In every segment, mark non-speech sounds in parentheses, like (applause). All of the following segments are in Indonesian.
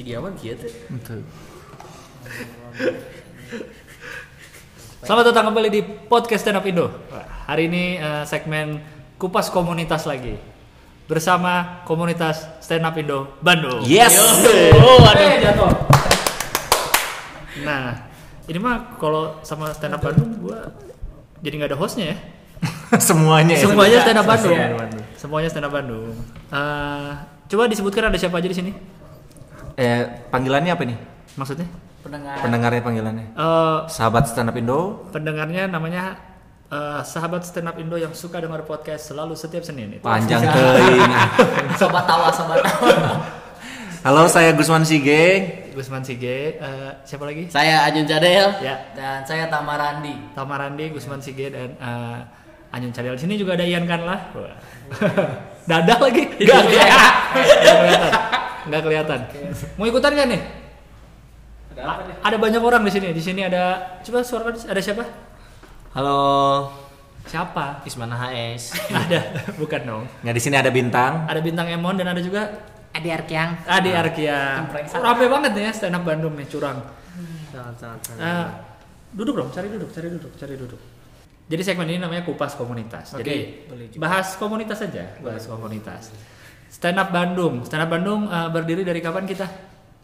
Sigiawan gitu. Betul. (laughs) Selamat datang kembali di podcast Stand Up Indo. Hari ini eh, segmen kupas komunitas lagi bersama komunitas Stand Up Indo Bandung. Yes. (laughs) Oh, ada jatuh. Nah, ini mah kalau sama Stand Up Bandung gua jadi nggak ada hostnya ya. (laughs) Semuanya. ya. Semuanya Stand Up Bandung. Semuanya Bandung. Semuanya Stand Up Bandung. Eh, coba disebutkan ada siapa aja di sini? Eh, panggilannya apa nih? Maksudnya? Pendengar. Pendengarnya panggilannya. Eh, Sahabat stand up Indo. pendengarnya namanya eh, sahabat stand up Indo yang suka dengar podcast selalu setiap Senin itu. Panjang teuing. (laughs) Sobat tawa, sobat tawa. Halo, saya Gusman Sige. Gusman Sige, eh, siapa lagi? saya Ajun Jadel. Ya. Dan saya Tamarandi. Tamarandi, Gusman Sige dan eh, Anyun Cadel. Di sini juga ada Ian Kanlah. (laughs) Wah. Dadah lagi. Enggak kelihatan. Nggak kelihatan. Nggak kelihatan. Mau ikutan gak nih? A- Ada banyak orang di sini. Di sini ada coba suara ada siapa? Halo. Siapa? Ismana HS. (laughs) ada, bukan dong. Nah, di sini ada bintang. Ada bintang Emon dan ada juga Adi Arkiang. Adi Arkia. Oh, rame banget nih ya stand up Bandung nih, curang. Eh, duduk dong, cari duduk, cari duduk, cari duduk. Jadi segmen ini namanya kupas komunitas. Jadi boleh bahas komunitas saja, bahas komunitas. Stand up Bandung, stand up Bandung eh, berdiri dari kapan kita?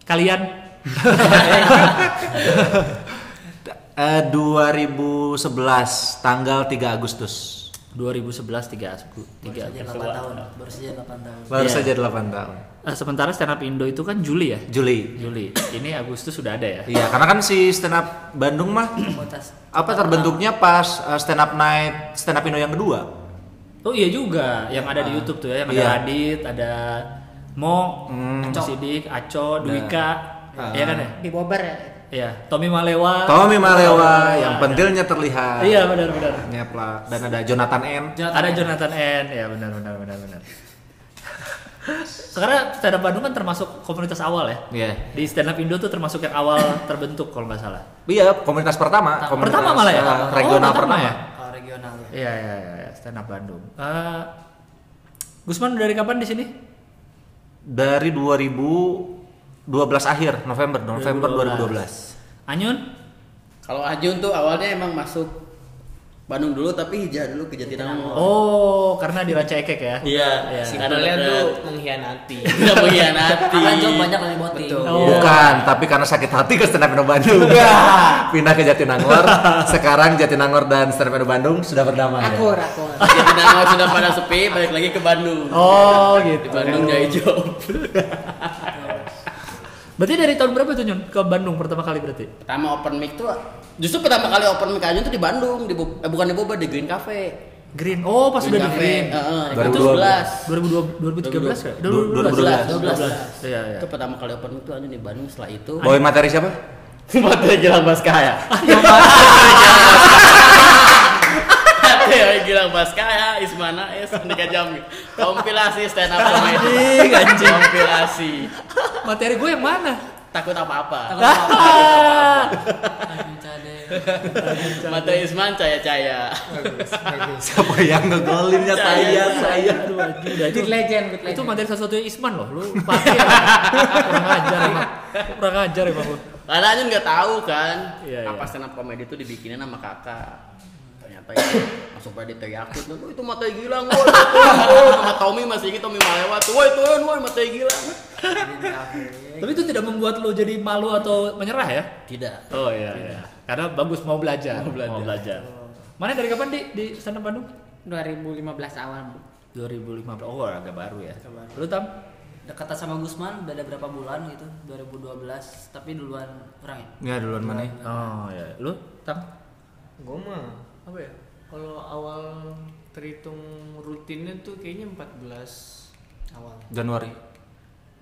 Kalian? (laughs) Eh, 2011 tanggal 3 Agustus. 2011 3 3 Baru saja 8 tahun. Baru saja 8 tahun. Baru Iya. saja 8 tahun. Eh, sementara stand up Indo itu kan Juli ya? Juli. Juli. Ini Agustus sudah ada ya? Iya, karena kan si stand up Bandung mah apa terbentuknya pas eh, stand up night stand up Indo yang kedua. Oh iya juga, yang ada di YouTube tuh ya, yang ada Iya. Radit, ada Mo, Hmm. Sidik, Aco, Dwika, Ah. iya kan ya? Di Bober ya. Iya, Tommy Malewa. Tommy Malewa yang pentilnya terlihat. Iya benar-benar. Nyeplak. Dan ada Jonathan N. Ada Jonathan N, ya benar benar benar benar. Karena stand up Bandung kan termasuk komunitas awal ya. Iya. Di stand up Indo tuh termasuk yang awal terbentuk kalau nggak salah. Iya, komunitas pertama. Komunitas, pertama malah ya? eh, Oh, regional pertama pertama. ya? Oh, regional ya. Iya iya iya, iya, stand up Bandung. Eh, Gusman dari kapan di sini? Dari 2012 akhir, November, November 2012. Anyun? Kalau Ajun tuh awalnya emang masuk Bandung dulu tapi hijrah dulu ke Jatinangor. Oh, karena di Ranca Ekek ya? Iya, Iya. simpelnya Karena tuh mengkhianati. (laughs) tidak mengkhianati. Karena job banyak dari voting. Betul. Oh. Bukan, tapi karena sakit hati ke stand up Indo Bandung. (laughs) Pindah ke Jatinangor. Sekarang Jatinangor dan stand up Indo Bandung sudah berdamai. Akur, akur. (laughs) Jatinangor sudah pada sepi, balik lagi ke Bandung. Oh gitu. Di Bandung jadi job. Berarti dari tahun berapa tuh Nyun ke Bandung pertama kali berarti? Pertama open mic tuh justru pertama kali open mic Ajun tuh di Bandung, di eh, bukan di Boba, di Green Cafe. Green. Oh, pas udah di Cafe. Green. Heeh, Baru 2012. 2012 2013 kan? 2012. 12. Iya, iya. Itu pertama kali open mic tuh Ajun di Bandung setelah itu. Bawain materi siapa? (laughs) Materi Gilang Baskaya. (laughs) (laughs) Materi Gilang Baskaya, Ismana S, Andika Jamil. Kompilasi stand up comedy. Anjing. Kompilasi. Materi gue yang mana? Takut apa-apa. Ajun Cade. Materi Isman caya-caya. Siapa yang ngegolinnya saya, saya. Udah itu. Good legend, Itu materi satu-satunya Isman loh. Lu pakai. ya? Kurang ajar emang. Kurang ajar emang lu. Karena nggak tahu kan Iya, apa iya. stand up comedy itu dibikinin sama kakak. Ternyata itu langsung pada diteriakin tuh, "Oh, itu woi, itu, woi." sama Tommy masih ingat Tommy Malewa tuh, woi turun, woi materi Gilang. Tapi itu tidak membuat lo jadi malu atau menyerah ya? Tidak. Oh iya, iya. Karena bagus mau belajar. Mau belajar. Mana dari kapan di di up Bandung? 2015 awal. Bu. 2015. Oh, agak baru ya. Lu tam? Dekat sama Gusman beda berapa bulan gitu 2012 tapi duluan orang ya Ya duluan mana? Oh ya. Lu tam? Gue mah apa ya? Kalau awal terhitung rutinnya tuh kayaknya 14 awal Januari.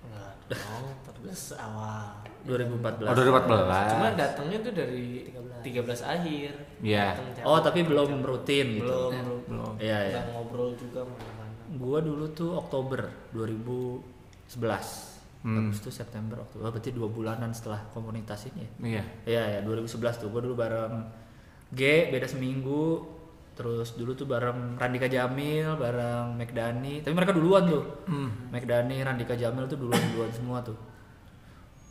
enggak dong 14 awal 2014. Oh 2014. cuma datangnya tuh dari 13, akhir Iya. Tiap- Oh, tapi belum rutin gitu. belum belum Belum. Iya, iya. Ngobrol juga mana-mana Gua dulu tuh Oktober 2011. Hmm. Agustus September Oktober. Oh, berarti dua bulanan setelah komunitas ini. ya? Iya. Iya ya 2011 tuh gue dulu bareng G beda seminggu terus dulu tuh bareng Randika Jamil bareng McDani tapi mereka duluan tuh Hmm. McDani Randika Jamil tuh duluan duluan semua tuh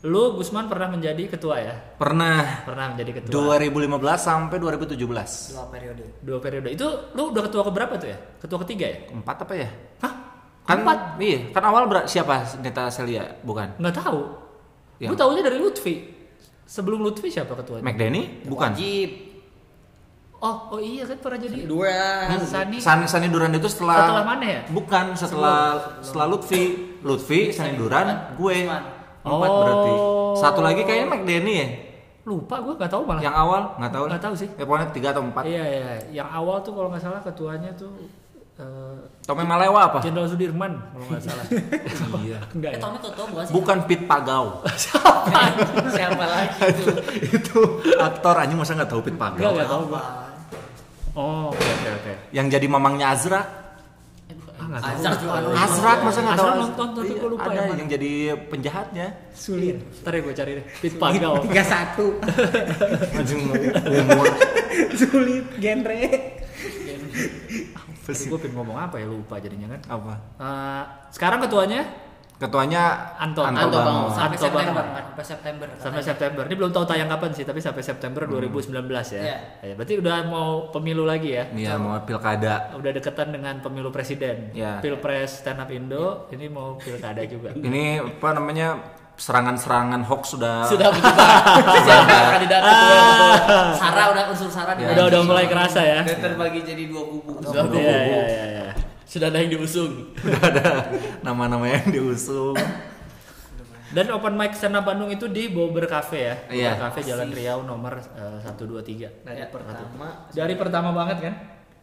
Lu Gusman pernah menjadi ketua ya? Pernah Pernah menjadi ketua. 2015 sampai 2017. Dua periode. Dua periode. Itu lu udah ketua keberapa tuh ya? Ketua ketiga ya? Empat apa ya? Hah? Kan Empat? iya, kan awal ber- siapa Neta Celia? Bukan. Nggak tahu. Yang- Gue taunya dari Lutfi. Sebelum Lutfi siapa ketuanya? McDenny? Bukan. Wajib. Oh, oh iya kan pernah jadi. Dua. Sani. Sani Sani Duran itu setelah Setelah mana ya? Bukan, setelah setelah Lutfi. Lutfi, Sani Duran, gue. Empat Oh. berarti. Satu lagi kayaknya McDenny ya. Lupa gue nggak tahu malah. Yang awal nggak tahu. Nggak tahu sih. Ya pokoknya tiga atau empat. Iya iya. Yang awal tuh kalau nggak salah ketuanya tuh eh, Tommy Malewa apa? Jenderal Sudirman kalau nggak salah. (laughs) Iya. Enggak Eh ya? Tommy ketua bukan sih? Bukan Pit Pagau. (laughs) Siapa lagi itu? (laughs) itu aktor anjing masa nggak tahu Pit Enggak Pagau. nggak tahu gue. Oh oke oke oke. Yang jadi mamangnya Azra. Ah. Azhar juga nonton. Azra masa nggak tahu? Azra nonton, tapi Iya, gua lupa ada yang mana. yang jadi penjahatnya. Sulit. Ntar ya gue cari deh. Pit Pagau. Tiga satu. (laughs) Anjing umur. (laughs) Sulit genre. Gue pengen ngomong apa ya lupa jadinya kan. Apa? Eh, sekarang ketuanya Ketuanya Anton. Anto, Anto Bangun. Bangun. Sampai Anto September kan? Sampai September. sampai katanya. September. Ini belum tahu tayang kapan sih, tapi sampai September 2019 ya. Iya. Ya, berarti udah mau pemilu lagi ya. Iya mau pilkada. Udah deketan dengan pemilu presiden. Iya. Pilpres stand up Indo, ini mau pilkada juga. (laughs) Ini apa namanya serangan-serangan hoax sudah Sudah (laughs) berubah. Siapa kandidat ketua? Sarah udah unsur Sarah Ya. udah udah mulai kerasa ya. Dan terbagi jadi dua kubu. Sudah Iya iya iya. iya. Sudah ada yang diusung. (laughs) udah ada nama-nama yang diusung. Dan open mic stand up Bandung itu di Bober Cafe ya. Iya. Bober Cafe Jalan Riau nomor eh, 123. Dari Ya, pertama Dari pertama banget kan?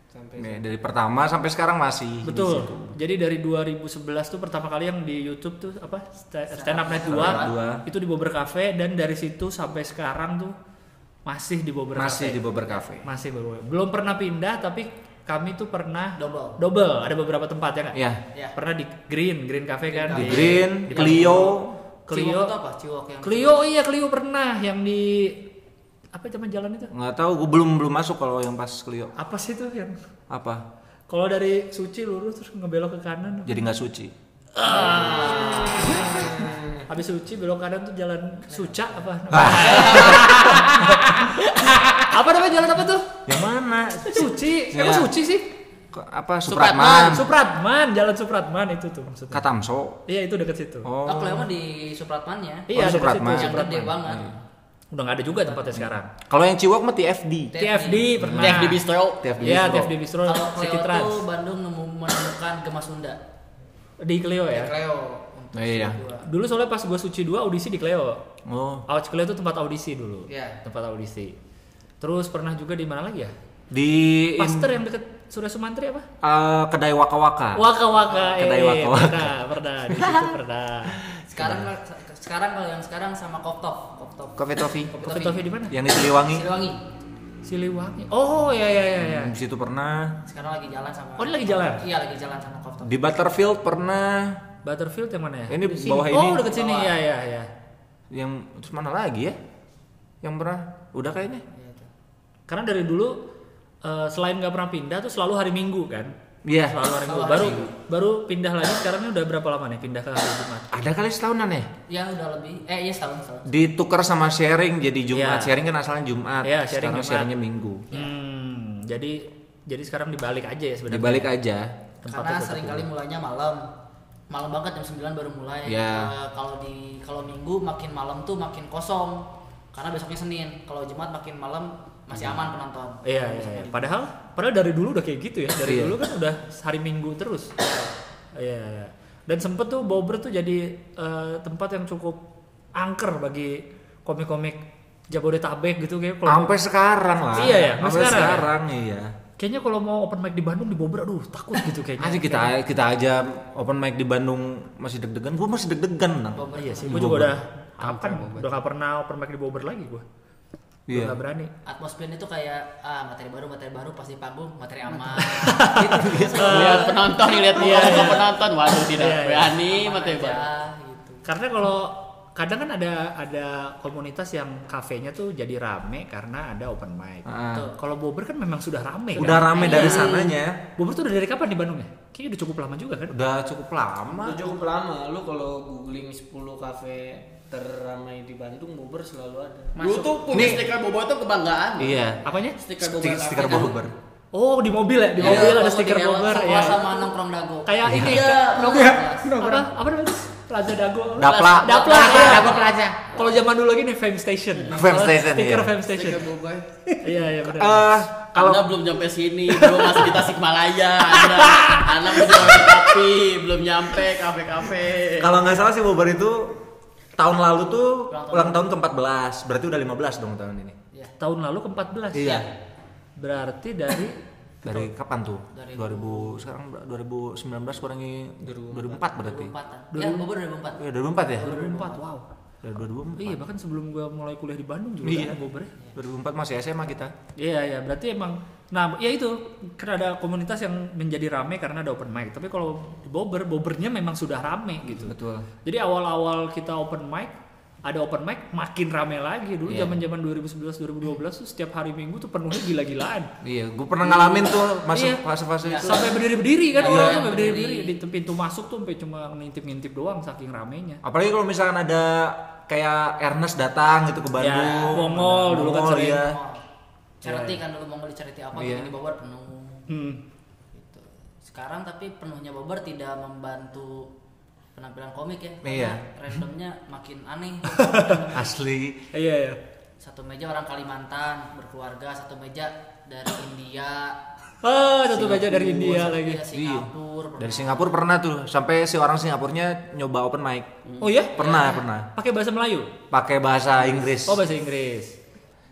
sampai Nih, dari pertama sampai sekarang masih. di Betul. situ. Jadi dari 2011 tuh pertama kali yang di YouTube tuh apa? Sta- Stand Up Night 2, Stand Up Night itu di Bober Cafe dan dari situ sampai sekarang tuh masih di Bober Masih Cafe. di Bobber Cafe. Masih baru. Belum pernah pindah tapi kami tuh pernah Double. double. Ada beberapa tempat ya nggak? Iya. Ya. Pernah di Green, Green Cafe kan Di Green, di- Clio, Clio. Ciwok itu apa? Ciwok yang Clio iya Clio pernah yang di apa zaman jalan itu? nggak tahu, gue belum belum masuk kalau yang pas Clio. Apa sih tuh yang Apa? kalau dari Suci lurus terus ngebelok ke kanan Jadi nggak suci. Habis Suci belok kanan tuh jalan Suca apa? (laughs) apa namanya jalan apa tuh? Yang mana? Suci. Ya. Emang Suci sih? Kok- Apa Supratman. Supratman? Supratman, jalan Supratman itu tuh maksudnya. Katamso. Iya itu deket situ. Oh. Oh, Cleo di Supratmannya. Iya, deket Supratman. situ, Yang gede Supratman. banget. Udah nggak ada juga tempatnya sekarang. Kalau yang Ciwok mah TFD. TFD pernah. TFD Bistro. TFD. Iya, Bistro. TFD Bistro Kalau Cleo Trans. tuh Bandung nemu menemukan Gema Sunda. Di Clio ya. Cleo. Oh, iya. Dulu soalnya pas gue Suci 2 audisi di Clio. Oh. Audisi Clio itu tempat audisi dulu. Iya. Tempat audisi. Terus pernah juga di mana lagi ya? Di Pasteur yang deket Surya Sumantri apa? eh, kedai Waka Waka. Waka Waka. Kedai eh, Waka Waka. Pernah, pernah. Di situ (laughs) pernah. Sekarang sekarang kalau yang sekarang sama Koftov, Koftov. Coffee Toffee. Kopi Tofi di mana? Yang di Siliwangi. Siliwangi. Siliwangi. Oh, iya iya iya iya. Hmm, Di situ pernah. Sekarang lagi jalan sama Oh, dia lagi jalan? Iya, lagi jalan sama Koftov. Di Butterfield pernah. Butterfield yang mana ya? Ini Di sini. bawah Oh, ini. deket sini. Bawah. Iya iya iya. Yang terus mana lagi ya? Yang pernah? Udah kayaknya. Iya. Karena dari dulu eh, selain nggak pernah pindah tuh selalu hari Minggu kan. Iya. Selalu hari Minggu. Selalu Baru hari baru pindah lagi sekarang ini udah berapa lama nih pindah ke hari Jumat? Ada kali setahunan ya? Ya udah lebih. Eh, iya setahun setahun. Ditukar sama sharing jadi Jumat. Iya. Sharing kan asalnya Jumat. Iya, sharing Sekarang Jumat. sharingnya Minggu. Hmm, jadi jadi sekarang dibalik aja ya sebenarnya. Dibalik aja. Tempatnya Karena tetap sering kali mulainya malam. Malam banget jam 9 baru mulai. Iya. Eh, kalau di kalau Minggu makin malam tuh makin kosong. Karena besoknya Senin. Kalau Jumat makin malam masih aman penonton. Iya, iya, iya. di- Padahal padahal dari dulu udah kayak gitu ya. Dari Iya. dulu kan udah hari Minggu terus. Iya, iya. Dan sempet tuh Bobber tuh jadi eh, tempat yang cukup angker bagi komik-komik Jabodetabek gitu kayak Sampai sekarang lah. Iya ya, Sampai sekarang ya? sekarang, iya. Kayaknya kalau mau open mic di Bandung di Bobber aduh takut gitu kayaknya. Aja kita kita aja open mic di Bandung masih deg-degan. Gua masih deg-degan, Nang. Bobber Iya sih, tuh gue juga udah kapan udah gak pernah open mic di Bobber lagi gue. Iya. Udah gak berani. atmosfernya itu kayak ah materi baru materi baru pasti panggung materi aman gitu (laughs) Lihat penonton, lihat muka iya. penonton. Waduh, tidak Iya, iya. berani mati aja, gitu Karena kalau kadang kan ada ada komunitas yang kafenya tuh jadi rame karena ada open mic. Ah. Tuh, Kalau Bobber kan memang sudah rame. Udah kan? rame dari sananya. Bobber tuh udah dari kapan di Bandung ya? Kayaknya udah cukup lama juga kan? Udah cukup lama. Udah cukup lama. Lu kalau googling 10 kafe terramai di Bandung, Bogor selalu ada. Lu tuh punya stiker bobo itu kebanggaan. Iya. Apanya? Stiker bobo. Stiker, Bobber. Oh di mobil ya? Di Iya, mobil ada kalau stiker Bobber Sama ya. sama nongkrong dago. Kayak ini. Iya. Apa? Apa namanya? Plaza Dago. Dapla. Dapla. Dapla, iya. Dago Plaza. Kalau zaman dulu lagi nih Fame Station. Fame Station, Stiker iya. Fame Station. Iya iya benar. Eh, Kalau belum nyampe sini, belum masih di Tasikmalaya. Anda, Anda belum nyampe kopi, belum nyampe kafe-kafe. kalau nggak salah sih Bobber itu tahun lalu tuh Ulang tahun. ulang tahun ke-14. Berarti udah 15 dong tahun ini. Iya. Tahun lalu ke-14. Iya. Berarti dari Dari kapan tuh? Dari- 2000 sekarang ber- 2019 kurangi 2004 berarti. 2004 Ya, Bogor 2004. Iya 2004 ya? 2004. Wow. Dari 2004. Iya bahkan sebelum gua mulai kuliah di Bandung juga Iya. kan Bobber. 2004 masih SMA kita. Iya iya berarti emang nah ya itu karena ada komunitas yang menjadi rame karena ada open mic. Tapi kalau di Bobber, Bobbernya memang sudah rame gitu. Betul. Jadi awal-awal kita open mic ada open mic makin rame lagi dulu Iya. zaman-zaman 2011 2012 tuh setiap hari Minggu tuh penuhnya gila-gilaan. Iya, gue pernah ngalamin tuh masuk Iya. fase-fase itu. Sampai berdiri-berdiri kan Iya, orang sampai berdiri. berdiri-berdiri di pintu masuk tuh sampai cuma ngintip-ngintip doang saking ramenya. Apalagi kalau misalkan ada kayak Ernest datang gitu ke Bandung. Ya, Mongol dulu kan Mongol, sering. iya. Charity kan dulu mau di charity apa Iya. di Bogor penuh. Hmm. Gitu. Sekarang tapi penuhnya Bogor tidak membantu penampilan komik ya. Iya. Randomnya makin aneh. (laughs) Asli. Iya iya. satu meja orang Kalimantan berkeluarga, satu meja dari India. Ah, satu meja dari India satu lagi. Singapura. Iya. Dari Singapura pernah tuh, sampai si orang Singapurnya nyoba open mic. Oh iya? Pernah, pernah. Pakai bahasa Melayu? Pakai bahasa Inggris. Oh bahasa Inggris.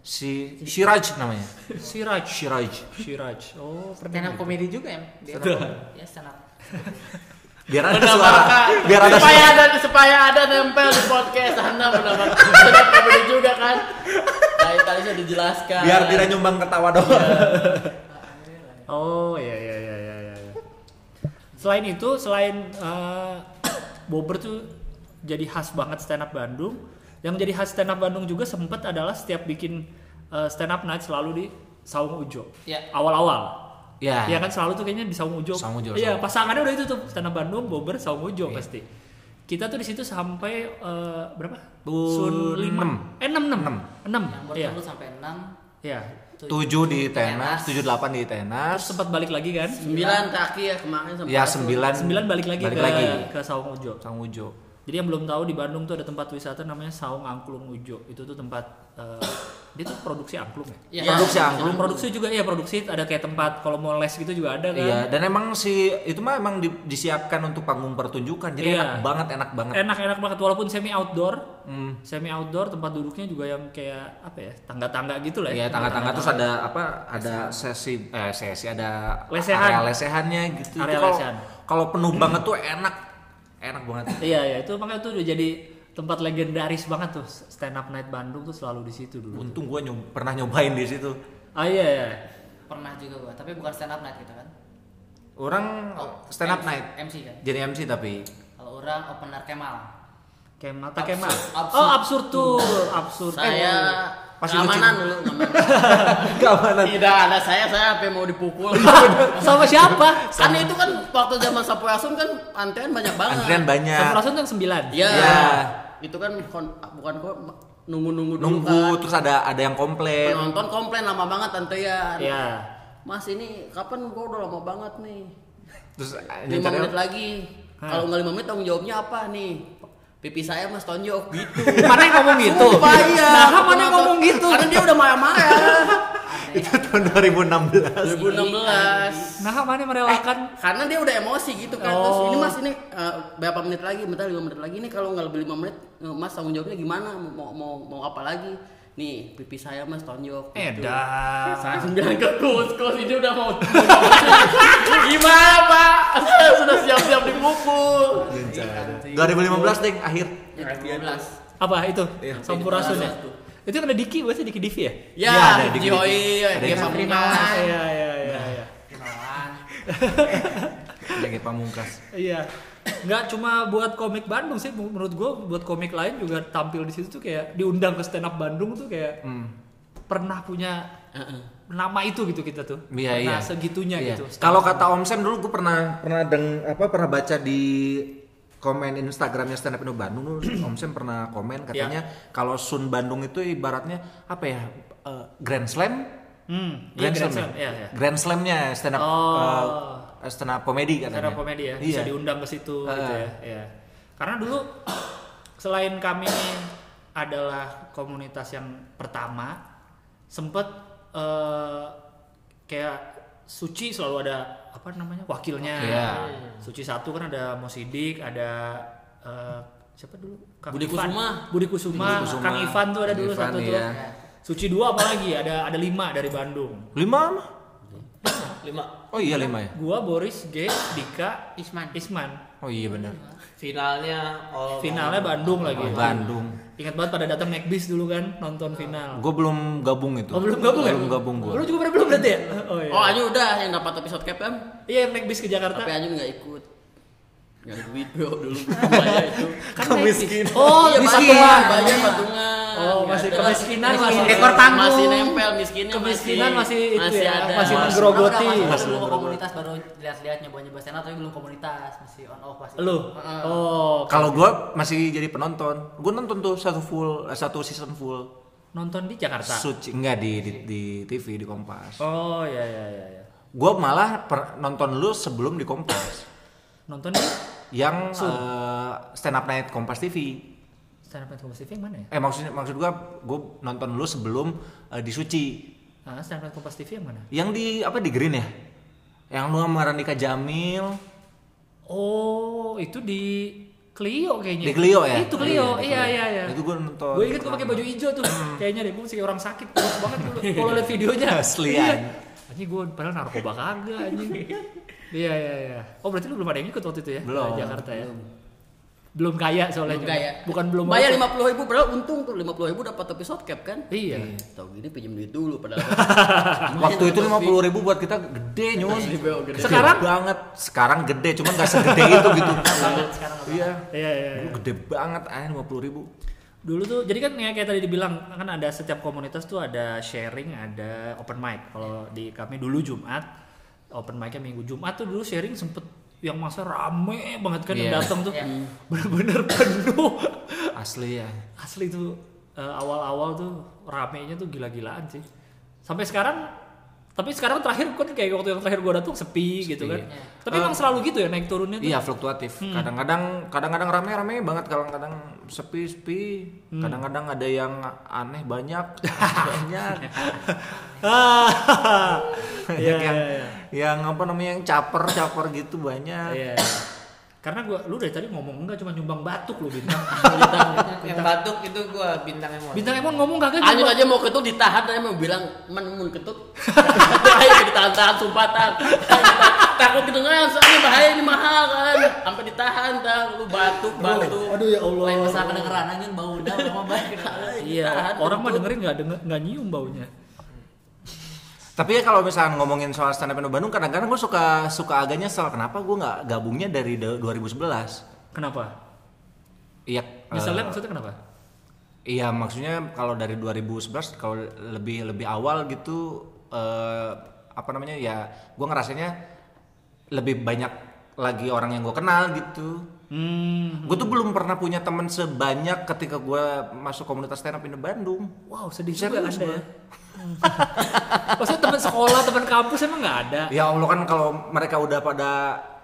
Si Shiraj namanya. Siraj. Shiraj. Siraj. Oh, Stand pernah. up komedi juga ya? Dia. Ya stand up. (laughs) Biar ada suara. Biar ada supaya suara. ada supaya ada nempel di podcast Anda mendapat sudah komedi juga kan. Tadi tadi sudah dijelaskan. Biar tidak nyumbang ketawa doang. Oh iya iya iya iya iya. Selain itu, selain eh, (coughs) Bobber tuh jadi khas banget stand up Bandung. Yang jadi khas stand up Bandung juga sempat adalah setiap bikin eh, stand up night selalu di Saung Ujo. Ya. Awal-awal. Ya. Iya kan selalu tuh kayaknya di Saung Ujo. Saung Ujo, Iya, pasangannya udah itu tuh up Bandung, Bobber, Saung Ujo Iya. pasti. Kita tuh di situ sampai eh, berapa? Sun enam. 5. Eh 6 6. Enam. 6. Yang Iya. berturut sampai 6 Iya. 7 di Tenas, 78 di Terus Tenas. sempat balik lagi kan? Sembilan kaki ya kemarin sempat. Ya 9 9 balik lagi Balik ke lagi. ke Saung Ujo. Sang Ujo. Jadi yang belum tahu di Bandung tuh ada tempat wisata namanya Saung Angklung Ujo. Itu tuh tempat eh, dia tuh produksi angklung ya. Iya. Produksi angklung. Produksi juga iya produksi ada kayak tempat kalau mau les gitu juga ada kan. Iya, dan emang si itu mah emang di- disiapkan untuk panggung pertunjukan. Jadi Iya. enak banget, enak banget. Enak-enak banget walaupun semi outdoor. Hmm. Semi outdoor tempat duduknya juga yang kayak apa ya? Tangga-tangga gitu lah Iya, ya. tangga-tangga terus ada apa? Ada sesi eh sesi ada Lesehan. area lesehannya gitu. Area Itu kalau- lesehan. Kalau penuh banget tuh enak. Enak banget. Iya ya itu makanya tuh udah jadi tempat legendaris banget tuh stand up night Bandung tuh selalu di situ dulu. Untung gua nyob- pernah nyobain di situ. Ah iya ya. pernah juga gua, tapi bukan stand up night kita kan. Orang Oh, stand up MC, night. MC kan. Jadi MC tapi Kalau orang opener Kemal. Kemal tak Absurd. Kemal. Absurd. Oh absurd tuh, absurd. Saya Pasti keamanan lucu. dulu, (laughs) keamanan. keamanan. Tidak ada saya, saya sampai mau dipukul. (laughs) sama siapa? kan itu kan waktu zaman Sampurasun kan antrian banyak banget. Antrian banyak. Sampurasun yang sembilan. Iya. Iya. Itu kan kon- bukan kok nunggu-nunggu dulu Nunggu kan. terus ada ada yang komplain. Penonton komplain lama banget antrian. Iya. Mas ini kapan gua udah lama banget nih. Terus lima menit lagi. Kalau nggak lima menit tanggung jawabnya apa nih? Pipi saya mas tonjok gitu. (laughs) Mana yang ngomong gitu? Sumpah iya. Nah, mana yang ngomong gitu? Karena dia udah marah-marah. (laughs) itu tahun 2016. 2016. Nah, mana yang merelakan? Karena dia udah emosi gitu kan. Terus Oh. ini mas ini eh, berapa menit lagi? Bentar lima menit lagi nih kalau nggak lebih lima menit, eh, mas tanggung jawabnya gimana? Mau mau mau apa lagi? Nih pipi saya mas tonjok. gitu. Edan. Saya sembilan ke kus, kus ini udah mau Gimana pak? Saya sudah siap-siap dipukul 2015 deh akhir. Ya, 2012. Apa itu? Iya. Sampurasun ya? Itu kan ada Diki, berarti Diki Divi ya? Ya, Iya, ada di Jihoi, Ada dia yang pamungkas Iya, iya, iya, iya. (laughs) Pamungkas. Iya. Nggak cuma buat komik Bandung sih, menurut gue buat komik lain juga tampil di situ tuh kayak diundang ke stand up Bandung tuh kayak Hmm. pernah punya nama itu gitu kita tuh. Iya, pernah iya. segitunya Iya. gitu. Kalau kata Om Sam dulu gue pernah pernah deng apa pernah baca di komen Instagramnya stand up Indo Bandung dulu (clears throat) Om Sam pernah komen katanya kalau Sun Bandung itu ibaratnya apa ya eh, Grand Slam Hmm, iya Grand Grand Slam, Slam, ya? iya, iya. Grand Slam-nya stand up Oh. eh, stand up komedi katanya. Stand up komedi ya, Iya. bisa diundang ke situ Ah. gitu ya. Iya. Karena dulu selain kami adalah komunitas yang pertama, sempet eh, kayak Suci selalu ada apa namanya wakilnya. Iya. Suci satu kan ada Mosidik, ada eh, siapa dulu? Kang Budi Ivan. Kusuma. Budi Kusuma, Budi Kusuma. Kang Ivan tuh ada Kang dulu Ivan, satu tuh. iya. Suci dua apa lagi? Ada ada lima dari Bandung. Lima mah? Lima Oh iya lima ya. Gua Boris, G, Dika, Isman. Isman. Oh iya benar. finalnya all Finalnya Bandung lagi. Oh, Bandung. Ingat banget pada datang Macbis dulu kan nonton final. Gue belum gabung itu. Oh belum gabung ya? Belum gabung gue. Lu juga pada belum berarti ya? Oh iya. Oh Anju udah yang dapat episode cap kan? Iya Macbis ke Jakarta. Tapi Anju nggak ikut. Nggak ada duit bro dulu. Bayar itu. Kan miskin. Oh, Iya, miskin. patungan, bayar patungan. Oh, masih kemiskinan Miskin. masih- Ekor panggung. Masih nempel miskinnya Kemiskinan masih itu masih ya, ada. masih menggerogoti. Masih bergerogoti. komunitas baru lihat-lihat nyoba-nyoba stand tapi belum komunitas masih on off masih. Lu. Oh, Kalau gue masih jadi penonton, gue nonton tuh satu full, eh, satu season full. nonton di Jakarta. Suci enggak di, di di TV di Kompas. Oh iya iya iya iya. Gue malah per- nonton lu sebelum di Kompas. Nonton Yang eh, stand up night Kompas TV. stand up Kompas TV yang mana ya? Eh maksudnya maksud gue gue nonton lu sebelum eh, di Suci. Ah, stand up Kompas TV yang mana? Yang di apa di Green ya? Yang lu sama Randika Jamil. Oh, itu di Clio kayaknya. Di Clio ya? Itu Clio. Iya, Iya iya iya. Itu gue nonton. Gue inget gue pakai baju hijau tuh. Kayaknya deh gue masih kayak orang sakit banget dulu. Kalau lihat videonya. (laughs) Asli, Iya. Anjing. Gue padahal narkoba (laughs) kagak anjing. (laughs) Iya iya iya. Oh berarti lu belum ada yang ikut waktu itu ya? Belum. Jakarta ya. Belum kaya soalnya Belum juga. kaya. Bukan belum Bayar lima puluh ribu, padahal untung tuh lima puluh ribu dapat episode cap kan? Iya. Tahu gini pinjam duit dulu padahal. (laughs) Waktu itu lima puluh ribu buat kita gede nyus. Gede Sekarang? banget. Sekarang gede, cuman gak segede itu gitu. Iya. Iya iya. iya. Gede banget, ah lima puluh ribu. Dulu tuh jadi kan ya kayak tadi dibilang kan ada setiap komunitas tuh ada sharing, ada open mic. Kalau di kami dulu Jumat open mic-nya minggu Jumat tuh dulu sharing sempet yang masa rame banget kan yang Iya. datang tuh Iya. bener-bener penuh. Asli ya. Asli tuh eh, awal-awal tuh ramenya tuh gila-gilaan sih. Sampai sekarang tapi sekarang terakhir kan kayak waktu yang terakhir gua datang sepi, gitu kan. Tapi emang selalu gitu ya naik turunnya tuh. Iya fluktuatif. Kadang-kadang kadang-kadang rame-rame banget, kadang-kadang sepi-sepi. Kadang-kadang ada yang aneh banyak, (laughs) (laughs) banyak. Iya yang, iya iya. yang apa namanya yang caper-caper gitu banyak. Iya. Karena gua lu dari tadi ngomong enggak cuma nyumbang batuk lu bintang. (laughs) yang batuk itu gua bintang emon bintang emon ngomong kagak nyumbang. aja mau ketut ditahan aja mau bilang man mun ketut. (laughs) Ayo ditahan-tahan sumpah tang. Takut kedengeran soalnya bahaya ini mahal kan. Sampai ditahan tang lu batuk batuk. Aduh ya Allah. Lain masa kedengeran anjing bau udah sama baik. Iya, Ditahan, orang mah dengerin nggak denger nggak nyium baunya. Tapi ya kalau misalnya ngomongin soal stand up Indo Bandung, kadang-kadang gue suka suka agak nyesel kenapa gue nggak gabungnya dari de- 2011. Kenapa? Iya. Nyeselnya eh, maksudnya kenapa? Iya maksudnya kalau dari 2011 kalau lebih lebih awal gitu eh, apa namanya ya gue ngerasanya lebih banyak lagi orang yang gue kenal gitu. Hmm. Gue tuh belum pernah punya teman sebanyak ketika gue masuk komunitas stand up Indo Bandung. Wow, sedih juga gua. ya. (laughs) Maksudnya teman sekolah, teman kampus emang nggak ada. Ya Allah kan kalau mereka udah pada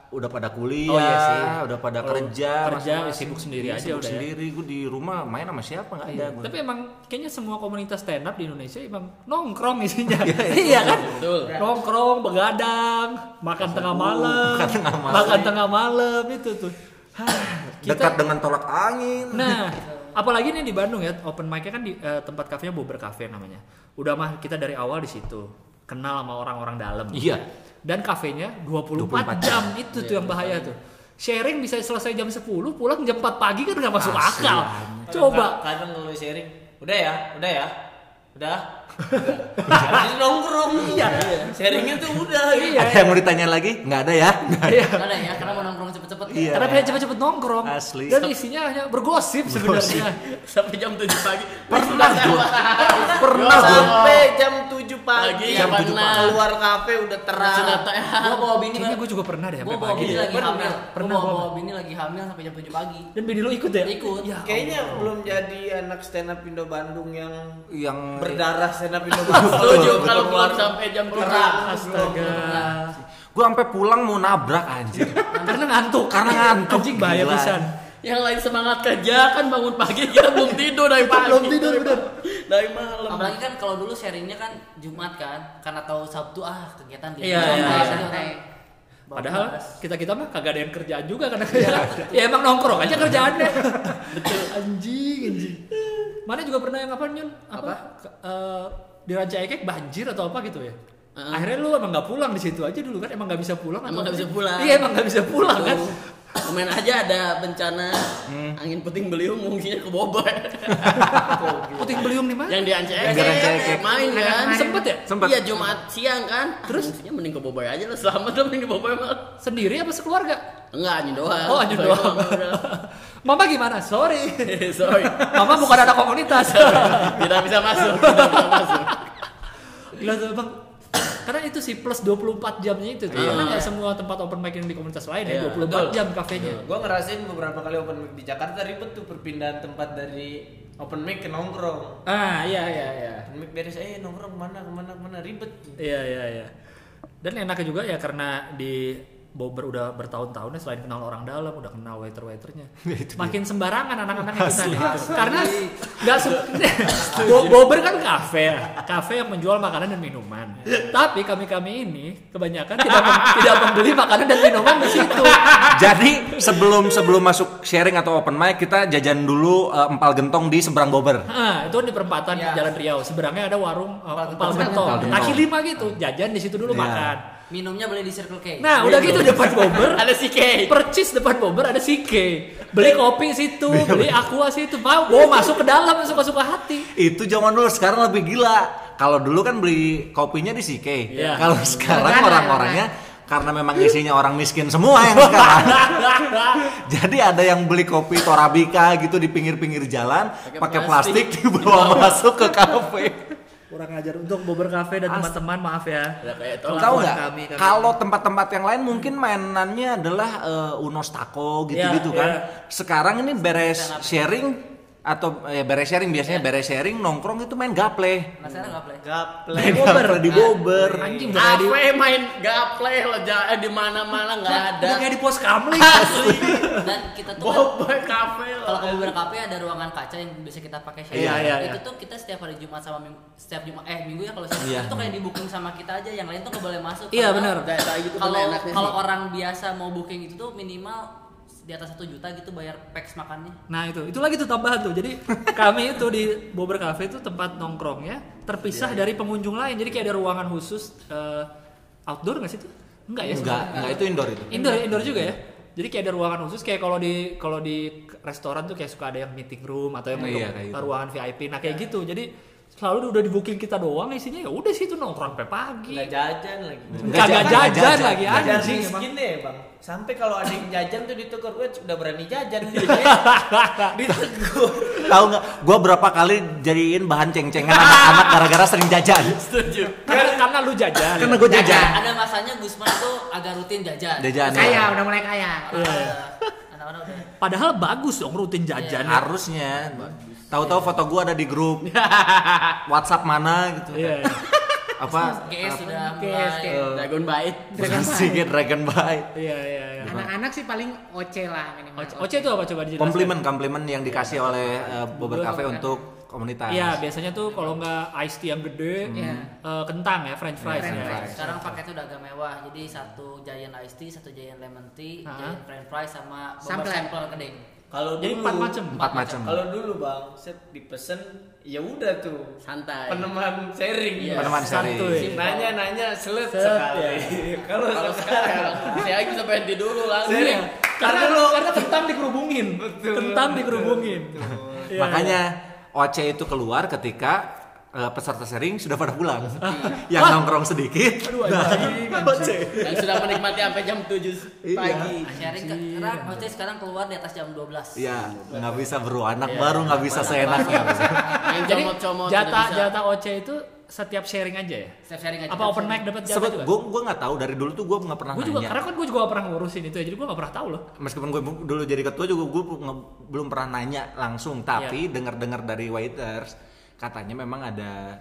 udah pada kuliah, Oh, iya sih. udah pada Oh, kerja, kerja, masing-masing. sibuk sendiri Iya, aja sibuk udah ya. sendiri. Gue di rumah main sama siapa nggak ada. gua. Tapi emang kayaknya semua komunitas stand up di Indonesia emang nongkrong isinya. (laughs) iya kan? Betul. Nongkrong, begadang, makan tengah malam, makan tengah malam. makan tengah malam itu tuh. Hah, Dekat dengan tolak angin. Nah, apalagi nih di Bandung ya, open mic-nya kan di eh, tempat kafenya Bobber Cafe namanya. Udah mah kita dari awal di situ. Kenal sama orang-orang dalam. Iya. Dan kafenya 24, 24 jam. Itu tuh yang bahaya tuh. Sharing bisa selesai jam 10, pulang jam 4 pagi kan nggak masuk Asli, akal. Coba. kadang kalau sharing udah ya udah ya Udah. Habis nongkrong. Iya. Sharingnya tuh udah. Iya. Ada yang mau ditanya lagi? Nggak ada ya? Iya. Nggak ada ya karena mau nongkrong cepet-cepet Iya. Karena pengen cepet-cepet nongkrong. Asli. Dan isinya hanya bergosip sebenarnya. Sampai jam 7 pagi. Pernah gua. Pernah gua. Sampai jam 7 pagi. Pagi, jam jam 7 pernah. Keluar kafe udah terang. Tak- Gua bawa bini Kayaknya gue juga pernah deh Gua sampai bawa pagi. bini deh. lagi Pernah. hamil. Pernah Gua bawa, gua. bawa bini lagi hamil sampai jam 7 pagi. Dan bini lu ikut ya? Ikut. Ya Kayaknya belum jadi anak stand up Indo Bandung yang Yang berdarah stand up Indo (laughs) Bandung. Setuju kalau keluar sampai jam terang. Astaga. gue sampai pulang mau nabrak anjir. Karena ngantuk. Karena ngantuk. Anjing bahaya pisan. Yang lain semangat kerja kan bangun pagi (laughs) kita belum tidur dari pagi. Belum tidur, bener. Dari malam. Apalagi kan kalau dulu sharingnya kan Jumat kan, karena tahu Sabtu ah kegiatan di Iya, iya, Biasanya iya. Padahal kita kita mah kagak ada yang kerjaan juga karena (laughs) ya emang nongkrong aja kerjaannya. (laughs) Betul. Anjing anjing. Mana juga pernah yang apa nyun? Apa? Ke- eh, di Ranca Ekek banjir atau apa gitu ya? Heeh. Akhirnya lu emang nggak pulang di situ aja dulu kan? Emang nggak bisa pulang? atau Emang nggak apa bisa pulang. Iya emang nggak bisa pulang kan? Kemarin aja ada bencana Hmm. angin puting beliung mungkinnya ke Bogor. (laughs) Puting beliung nih mah? yang di Ance Yang di main kan. Sempet ya? Sempet. Iya Jumat siang kan. Terus mungkinnya mending ke Bogor aja lah. Selamat lah mending ke mah. Sendiri apa sekeluarga? Enggak, anjing doang. Oh anjir doang. (laughs) Mama gimana? Sorry. (laughs) Sorry. Mama bukan anak komunitas. Tidak bisa masuk. Tidak bisa masuk. Gila tuh bang. Karena itu sih plus 24 jamnya itu tuh. Iya. Karena nggak semua tempat open mic yang di komunitas lain Iya, ya 24 betul. jam kafenya. Gue ngerasain beberapa kali open mic di Jakarta ribet tuh perpindahan tempat dari open mic ke nongkrong. Ah iya iya iya. Open mic beres, eh nongkrong ke mana ke mana ke mana ribet. Iya iya iya. Dan enaknya juga ya karena di Bobber udah bertahun-tahun ya selain kenal orang dalam udah kenal waiter waiternya (laughs) makin sembarangan anak-anak yang kita nih karena nggak se- Bo- Bobber kan kafe ya kafe yang menjual makanan dan minuman tapi kami kami ini kebanyakan tidak mem- tidak membeli makanan dan minuman di situ Jadi sebelum sebelum masuk sharing atau open mic kita jajan dulu eh, empal gentong di seberang Bobber. Nah, itu di perempatan Ya. Jalan Riau. Seberangnya ada warung uh, empal Empal gentong. Kaki lima gitu. Jajan di situ dulu Iya. makan. Minumnya beli di Circle K. Nah, udah gitu depan Bobber. (laughs) Ada si Kay. Percis depan Bobber ada Sike. Beli kopi situ, beli aqua situ. Mau bawa masuk ke dalam suka-suka hati. Itu zaman dulu sekarang lebih gila. Kalau dulu kan beli kopinya di CK. Iya. Kalau sekarang orang-orangnya karena memang isinya orang miskin semua yang (laughs) sekarang. Jadi ada yang beli kopi Torabika gitu di pinggir-pinggir jalan, Pakai pakai plastik. plastik dibawa masuk ke kafe. (laughs) Kurang ajar untuk Bobber Cafe dan teman-teman maaf ya. Kayak Tahu nggak? kami, kami. Kalau tempat-tempat yang lain mungkin mainannya adalah eh, Unos Taco gitu-gitu Iya, kan. iya. Sekarang ini beres sharing atau ya beres sharing biasanya beres sharing nongkrong itu main gaple. Nah. Gaple. Main gaple di Bobber. Anjing udah di Kafe main gaple lo ja- di mana-mana nggak ada. udah kayak di pos kamling. Dan kita tuh kan, Bobor kafe lo. kalau ke beberapa kafe ada ruangan kaca yang bisa kita pakai sharing. Iya, iya, itu iya. tuh kita setiap hari Jumat sama minggu, setiap Jumat eh minggu ya kalau saya Iya. itu kayak di booking sama kita aja, yang lain tuh nggak boleh masuk. Iya, Padahal benar. Kayak gitu kan Kalau kalau orang biasa mau booking itu tuh minimal di atas satu juta gitu bayar packs makannya. Nah itu, itu lagi tuh tambahan tuh. Jadi kami itu di Bobber Cafe itu tempat nongkrongnya terpisah dari pengunjung lain. Jadi kayak ada ruangan khusus eh, outdoor nggak sih itu? Enggak ya? Enggak, enggak itu indoor itu. Indoor, indoor juga ya. Jadi kayak ada ruangan khusus kayak kalau di kalau di restoran tuh kayak suka ada yang meeting room atau yang Oh, untuk iya, gitu. ruangan VIP. Nah kayak gitu. Jadi selalu udah di booking kita doang isinya ya udah situ nongkrong sampai pagi. Nggak jajan lagi. Kagak Nggak jajan, jajan. lagi Jajan anjing emang. miskin deh bang. Sampai kalau ada yang jajan tuh ditegur gue udah berani jajan. (laughs) ditegur. Tahu nggak? Gua berapa kali jadiin bahan ceng-cengan anak-anak gara-gara sering jajan. Setuju. Karena, karena lu jajan. Karena gue jajan. Ada masanya Gusman tuh agak rutin jajan. Jajan. Kaya, ya. udah mulai kaya. Iya. Anak-anak udah. Padahal bagus dong rutin jajan. Harusnya. Tahu-tahu foto gua ada di grup (laughs) WhatsApp mana gitu. Iya. (laughs) Apa? GS sudah GS. GS. Dragon Bite. Sedikit Dragon Bite. Iya iya iya. Anak-anak sih paling oce lah minimal. Oce, Oce itu apa coba dijelaskan? Komplimen komplimen yang dikasih oleh eh, Bobber Cafe untuk komunitas. Iya, biasanya tuh kalau nggak iced tea yang gede, Iya. eh, kentang ya, french fries French ya. fries. Sekarang paketnya udah agak mewah. Jadi satu giant iced tea, satu giant lemon tea, Hah? giant french fries sama Sampel. beberapa sampel keding. Kalau Jadi dulu empat macam. Empat macam. Kalau dulu bang, set dipesen ya udah tuh Santai. peneman sharing. Iya. Peneman sharing. Santuy. Nanya nanya selet Set, sekali. (laughs) Kalau Kalau sekarang saya bisa berhenti dulu langsung. sharing. Karena lu karena kentang dikerubungin. Betul. Kentang dikerubungin. Iya, Makanya OC itu keluar ketika eh, peserta sharing sudah pada pulang. (laughs) yang nongkrong sedikit. nah, Oce. Yang sudah menikmati sampai jam 7 Iya. pagi. sharing ke karena Oce sekarang keluar di atas jam 12 Iya, nggak bisa bro, anak baru nggak bisa seenaknya. Yang Jadi comot-comot jatah jatah OC itu setiap sharing aja ya? Setiap sharing aja Apa open mic dapat jatah Sebut juga? gue gue nggak tahu dari dulu tuh gue nggak pernah Gue juga nanya. karena kan gue juga gak pernah ngurusin itu ya, jadi gue gak pernah tahu loh. Meskipun gue dulu jadi ketua juga gue belum pernah nanya langsung, tapi dengar-dengar dari waiters katanya memang ada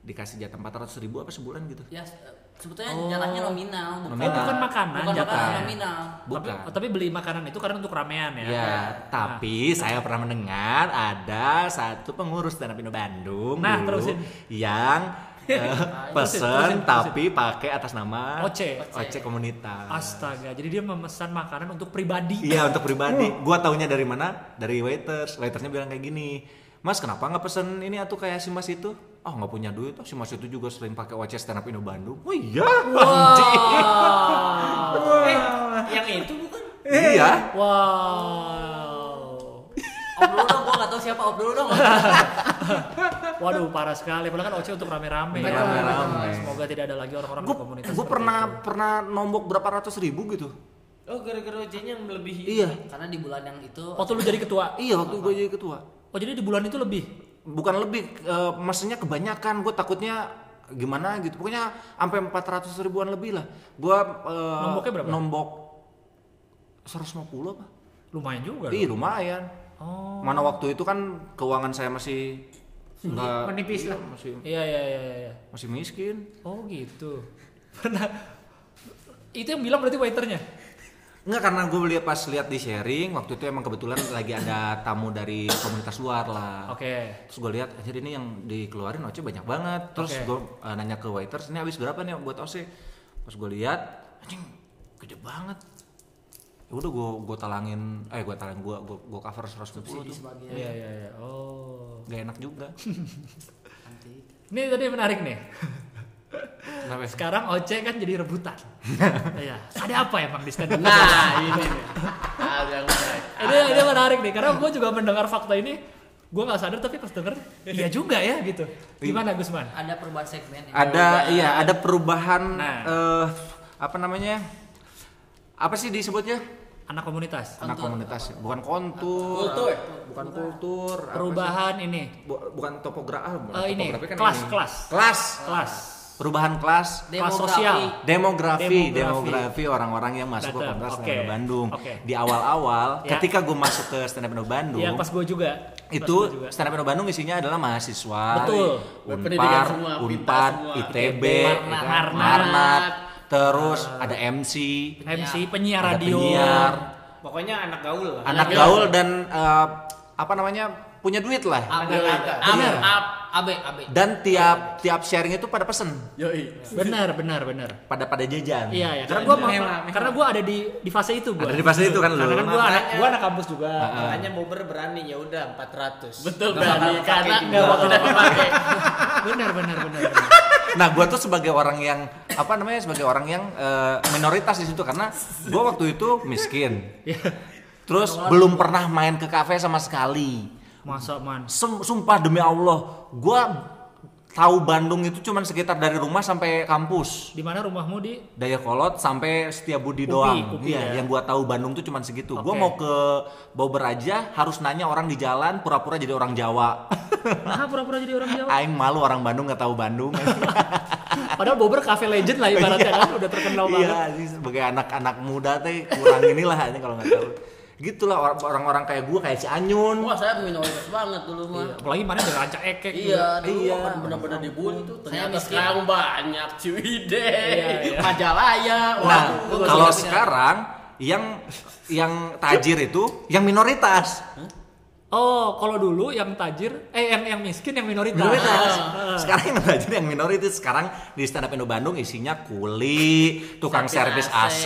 dikasih jatah 400 ribu apa sebulan gitu. ya se- sebetulnya jatahnya nominal bukan Nominal. Oh, bukan makanan, bukan jatah. makanan nominal Bukan. Tapi, tapi beli makanan itu karena untuk ramean ya. Ya, tapi saya pernah mendengar ada satu pengurus stand up Indo Bandung Nah, dulu terusin. yang (laughs) eh, pesen terusin, tapi pakai atas nama Oce. Oce komunitas. Astaga, jadi dia memesan makanan untuk pribadi. Iya untuk (laughs) pribadi. Gua taunya dari mana? Dari waiters. Waitersnya bilang kayak gini. Mas kenapa nggak pesen ini atau kayak si Mas itu? Oh nggak punya duit. Oh si Mas itu juga sering pakai OC stand up Indo Bandung. Oh iya. anjing. Eh, (laughs) yang itu bukan? Iya. Wow. Om dulu dong, gua gak tau siapa Om dulu dong. (laughs) Waduh, parah sekali. Padahal kan Oce untuk rame-rame. ya. Rame-rame. Semoga tidak ada lagi orang-orang di Gue komunitas. gue pernah itu. pernah nombok berapa ratus ribu gitu. Oh, gara-gara ojeknya yang melebihi. Iya. Karena di bulan yang itu Waktu lu jadi ketua. Iya waktu gue jadi ketua. Oh, jadi di bulan itu lebih. Bukan lebih, eh, maksudnya kebanyakan. Gue takutnya gimana gitu. Pokoknya sampai 400 ribuan lebih lah. Gue eh, Nomboknya berapa? Nombok 150 apa? Lumayan juga. Iya lumayan. Oh. Mana waktu itu kan keuangan saya masih nggak Menipis lah. masih Iya, iya, iya, iya, iya. masih miskin. Oh, gitu. (laughs) Pernah itu yang bilang berarti waiternya. Enggak karena gue lihat pas lihat di sharing waktu itu emang kebetulan lagi ada tamu dari komunitas luar lah. Oke. Terus gue lihat anjir ini yang dikeluarin Oce banyak banget. Terus Oke. gue uh, nanya ke waiters ini habis berapa nih buat Oce? Pas gue lihat anjing gede banget. Ya udah gue gue talangin eh gue talangin gue gue gue cover 150 tuh. Iya, iya, iya. Oh. Gak enak juga. (laughs) Ini tadi menarik nih. (laughs) Kenapa? ya? Sekarang Oce kan jadi rebutan. (laughs) Iya. Ada apa ya Bang di stand up? Nah, ini nih. Hal yang menarik. ini ini menarik nih karena gue juga mendengar fakta ini gue nggak sadar tapi pas denger iya juga ya gitu gimana Gusman ada perubahan segmen ya. ada iya ada perubahan Nah. eh, apa namanya apa sih disebutnya anak komunitas anak komunitas bukan kontur Kultur. bukan kultur perubahan ini? Bu- bukan topografi Eh, ini, topografi kan kelas, ini. kelas. kelas kelas perubahan kelas kelas Demografi. sosial demografi Demografi. demografi orang-orang yang masuk ke Datang, komunitas oke. stand Bandung Oke. di awal-awal Ya. ketika gue masuk ke stand up Indo Bandung Iya pas gue juga itu juga. stand up Indo Bandung isinya adalah mahasiswa Betul. Unpar, semua, Unpad, semua. ITB, ITB, ya kan? Marnat. Marnat, terus ada MC, MC penyiar ada radio penyiar, Pokoknya anak gaul anak gaul dan eh, apa namanya punya duit lah. AB Up, Bener. up. AB AB Dan tiap tiap sharing itu pada pesen, Yoi. benar benar benar pada pada jajan. iya ya karena gue karena gue ada di di fase itu gue Ada di fase itu kan lu. karena kan gue anak gue anak kampus juga Makanya Bobber berani ya udah 400. Betul berani karena nggak bakal dipakai. (laughs) benar benar benar benar. Nah, gue tuh sebagai orang yang apa namanya sebagai orang yang eh, minoritas di situ karena gue waktu itu miskin. Terus belum pernah main ke kafe sama sekali. Masa man Sem- sumpah demi Allah, gue tahu Bandung itu cuman sekitar dari rumah sampai kampus. di mana rumahmu di Dayakolot sampai Setiabudi Upi, doang. Upi iya, ya. yang gua tahu Bandung tuh cuman segitu. Gua Oke. mau ke Bogor aja harus nanya orang di jalan pura-pura jadi orang Jawa. (laughs) nah pura-pura jadi orang Jawa Aing malu orang Bandung nggak tahu Bandung. (laughs) padahal Bobber cafe legend lah (laughs) ibaratnya kan udah terkenal banget iya, sebagai anak-anak muda teh kurang inilah ini kalau nggak tahu. Gitulah or- orang-orang kayak gua kayak si Anyun. Wah, saya minoritas banget dulu mah. Iya, apalagi mana ada rancak ekek Iya, dulu Iya. kan benar-benar dibully tuh. Ternyata miskin. sekarang banyak Ciwide, Iya, iya. Majalaya. Nah, kalau sekarang yang yang tajir itu yang minoritas. Oh, kalau dulu yang tajir, eh yang yang miskin yang minoritas. minoritas. Ah. (laughs) Sekarang yang tajir yang minoritas. Sekarang di stand up Indo Bandung isinya kuli, tukang servis AC,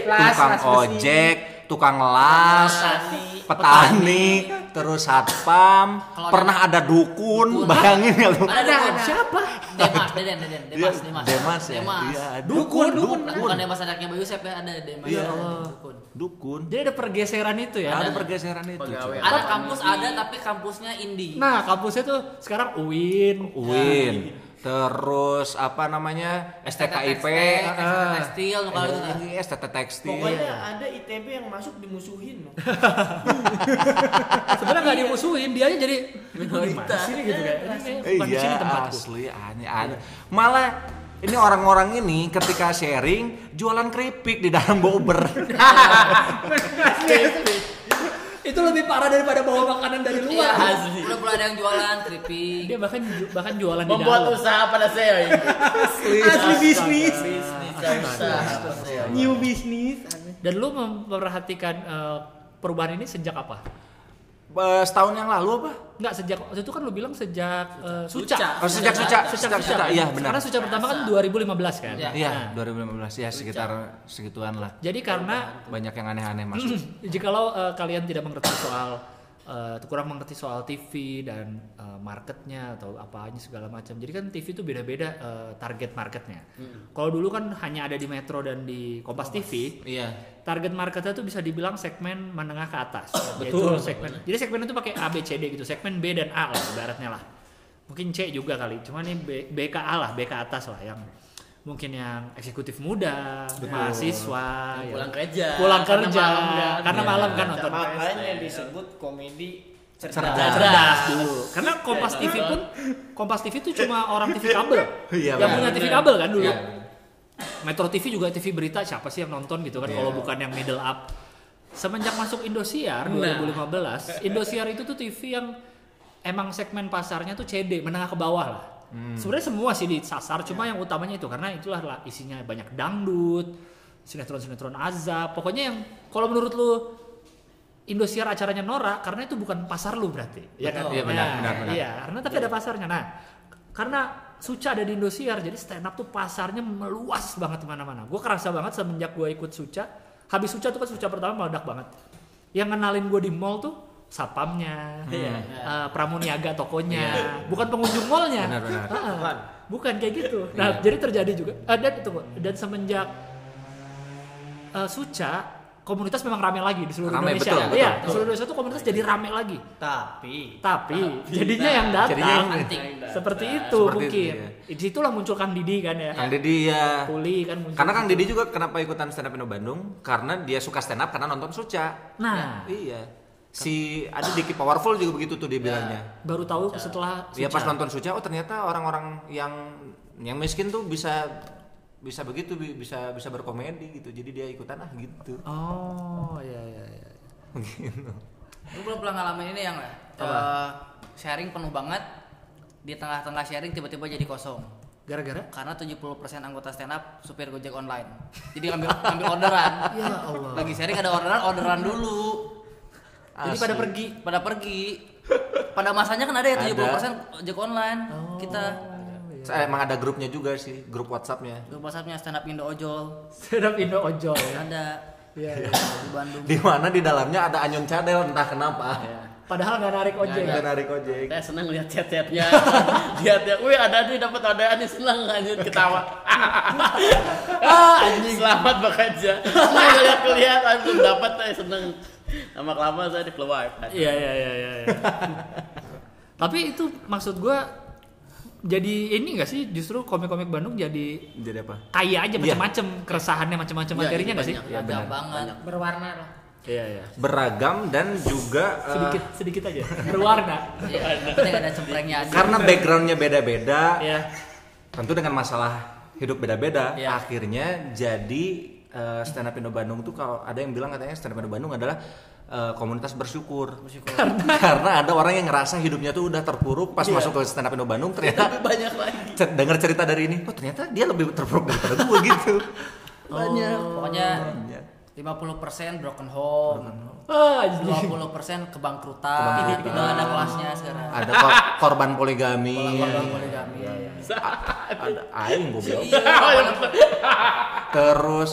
tukang las ojek, tukang las, Petani. petani, terus satpam, Kalau pernah ada dukun, bayangin ya lu. Ada dukun. Siapa? Demas, Deden, Deden, Demas, Iya, Demas. Demas ya. Demas. Iya, Dukun, dukun, Bukan Demas anaknya Bayu Yusef ya, ada Demas. Iya. Dukun. Dukun. Jadi ada pergeseran itu ya. Ada pergeseran itu. Ada kampus ada tapi kampusnya indie. Nah, kampusnya tuh sekarang UIN. Uin. Terus apa namanya? STKIP. STT tekstil kalau itu kan. Ini STT tekstil. Pokoknya ada ITB yang masuk dimusuhin. (laughs) Sebenarnya nggak dimusuhin, dia aja jadi Minoritas. sini gitu bukan di Iya sini tempatku. asli aneh aneh. Malah ini orang-orang ini ketika sharing jualan keripik di dalam bober. (laughs) Itu lebih parah daripada bawa makanan dari Iya, luar. Asli. belum belum ada yang jualan keripik. Dia bahkan bahkan jualan di Membuat dalam. usaha pada saya ini. Asli bisnis. Bisnis dan usaha pada saya. New bisnis. Dan lu memperhatikan eh, perubahan ini sejak apa? Eh, Setahun yang lalu apa? Enggak sejak waktu itu kan lu bilang sejak eh, Suca. Suca. Oh, sejak Suca, Sejak sejak Suca. Suca. Iya benar. Karena Suca pertama kan 2015 kan. Iya. Iya, Nah, 2015 ya sekitar segituan lah. jadi karena Banyak yang aneh-aneh masuk. (clears throat) jikalau eh, kalian tidak mengerti soal eh, kurang mengerti soal TV dan eh, marketnya atau apanya segala macam. Jadi kan TV itu beda-beda eh, target marketnya. Kalau dulu kan hanya ada di Metro dan di Kompas TV, Iya. target marketnya tuh bisa dibilang segmen menengah ke atas. (coughs) Betul. Segmen. Jadi segmen itu pakai A, B, C, D gitu. Segmen B dan A lah ibaratnya lah. Mungkin C juga kali. Cuma nih B, B ke A lah, B ke atas lah yang mungkin yang eksekutif muda, mahasiswa, Yang ya. pulang kerja. pulang Karena kerja, malam kan. karena Iya. malam kan nonton Makanya disebut komedi cerdas. Cerdas. cerdas dulu. Karena Kompas TV pun Kompas TV itu cuma orang TV kabel. Iya, yang punya TV kabel kan dulu. Iya. Metro TV juga TV berita siapa sih yang nonton gitu kan kalau bukan yang middle up. Semenjak masuk Indosiar 2015, Indosiar itu tuh TV yang emang segmen pasarnya tuh CD, menengah ke bawah lah. Sebenarnya semua sih disasar, cuma yang utamanya itu karena itulah lah isinya banyak dangdut, sinetron-sinetron azab. Pokoknya yang kalau menurut lu Indosiar acaranya Nora karena itu bukan pasar lu berarti. Iya kan? Iya, benar, Nah, benar, benar. Iya, karena tapi ada pasarnya. Nah, karena Suca ada di Indosiar, jadi stand up tuh pasarnya meluas banget ke mana-mana. Gue kerasa banget semenjak gue ikut Suca. Habis Suca tuh kan Suca pertama meledak banget. Yang kenalin gue di mall tuh satpamnya, eh, pramuniaga tokonya, bukan pengunjung mallnya. Benar, benar. Ah, Bukan. bukan kayak gitu. Nah, jadi terjadi juga. eh, dan tunggu, dan semenjak eh, Suca komunitas memang rame lagi di seluruh Rame, Indonesia. betul, betul, Iya, di betul. seluruh Indonesia tuh komunitas jadi rame lagi. Tapi Tapi jadinya yang datang Jadinya yang- seperti itu Seperti mungkin. itu, Di situlah muncul Kang Didi kan ya. Kang Didi ya. Kuli kan muncul. Karena Kang Didi juga kenapa ikutan stand up Indo Bandung? Karena dia suka stand up karena nonton Suca. Nah, Iya. Si ada Diki Powerful juga begitu tuh dia bilangnya. baru tahu setelah Dia pas Suca. nonton Suca, oh ternyata orang-orang yang yang miskin tuh bisa bisa begitu bi- bisa bisa berkomedi gitu. Jadi dia ikutan ah gitu. Oh, iya iya iya. Gitu. Lu belum pernah ngalamin ini yang. Eh, sharing penuh banget di tengah-tengah sharing tiba-tiba jadi kosong. Gara-gara Karena 70% anggota stand up supir Gojek online. Jadi ngambil ngambil orderan. (laughs) Ya Allah. Lagi sharing ada orderan, orderan dulu. Jadi pada pergi. Pada pergi. Pada masanya kan ada ya 70% Gojek online. Oh. Kita Eh, Emang ada grupnya juga sih, grup WhatsApp-nya. grup WhatsAppnya stand up Indo Ojol. Sedap Indo ojol ya. Ada Iya iya. di Bandung. Di mana di dalamnya ada Anyun Cadel entah kenapa. Padahal nggak narik ojek. Nggak narik ojek. Saya senang lihat chat-chatnya. Lihat ya, wih ada nih dapat orderan nih senang anjir ketawa. (laughs) ah anjing selamat bekerja. Lihat lihat belum dapat saya senang. Lama kelamaan saya dikeluar. Iya iya iya iya. iya. (laughs) Tapi itu maksud gua jadi ini gak sih justru komik-komik Bandung jadi Jadi apa? kaya aja Iya. macam-macam keresahannya macam-macam Iya, materinya iya, gak sih? banyak. Iya, Beragam benar. banget. berwarna lah Iya iya. Beragam dan juga eh, Sedikit sedikit aja. Berwarna. Iya, penting ada cemprengnya aja. karena backgroundnya beda-beda, Iya. tentu dengan masalah hidup beda-beda, Iya. akhirnya jadi eh, stand up Indo Bandung tuh kalau ada yang bilang katanya stand up Indo Bandung adalah eh, komunitas bersyukur. (laughs) Karena, ada orang yang ngerasa hidupnya tuh udah terpuruk pas masuk ke stand up Indo Bandung ternyata Banyak lagi. cer- dengar cerita dari ini, oh ternyata dia lebih terpuruk daripada gue (laughs) gitu. Banyak. Pokoknya 50% broken home. Ah, anjing. 20% kebangkrutan. Ini udah ada kelasnya sekarang. Ada ko- korban poligami. Korban poligami. ada aing goblok. Iya. Terus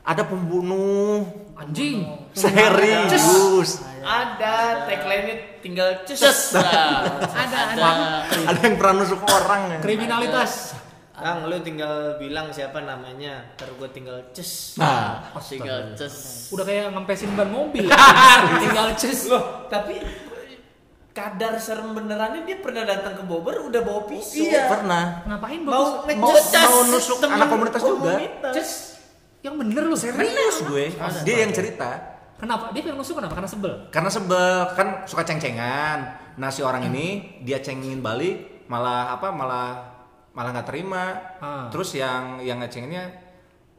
ada pembunuh Anjing. serius. Ada tagline-nya tinggal cus. Ada, ada. Ada yang pernah nusuk orang ya. Kriminalitas. Kang, lu tinggal bilang siapa namanya, ntar gue tinggal cus. Nah, Tinggal cus. Udah kayak ngempesin ban mobil. (laughs) Tinggal cus. Loh, tapi kadar serem benerannya dia pernah datang ke Bogor udah bawa pisau. pernah. Ngapain Mau bagus? Mau, ngecas mau nusuk temen anak komunitas juga. komunitas. Yang bener lu Serius gue. Dia yang cerita. Kenapa? Dia pengen nusuk kenapa? Karena sebel. Karena sebel kan suka ceng-cengan. Nah si orang ini dia cengin balik malah apa malah malah nggak terima. Ah. Terus yang yang ngecenginnya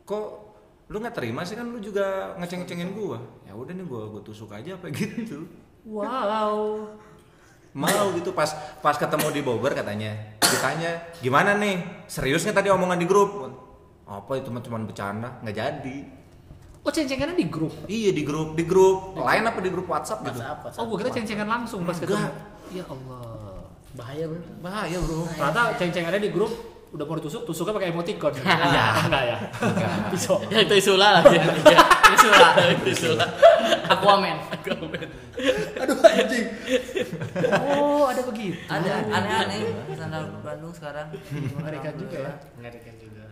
kok lu nggak terima sih kan lu juga ngeceng-cengin gua. Ya udah nih gua gua tusuk aja apa (laughs) gitu. Wow. Mau gitu pas pas ketemu di Bogor katanya. Ditanya gimana nih seriusnya tadi omongan di grup? Apa itu mah cuma bercanda nggak jadi. Oh ceng-cengannya di grup. Iya di grup di grup lain apa di grup WhatsApp gitu. Apa? Oh gua kira ceng-cengan langsung pas ketemu. Ya Allah. Bahaya bro. Bahaya bro. Ternyata ceng-cengannya di grup udah mau ditusuk, tusuknya pakai emoticon. Iya. Enggak ya? (laughs) Pisau. Ya itu isula lagi. Isula. Isula. Aquaman. Oh, ada begitu. Ada aneh-aneh sandal Bandung sekarang. Mengerikan juga ya. Mengerikan juga.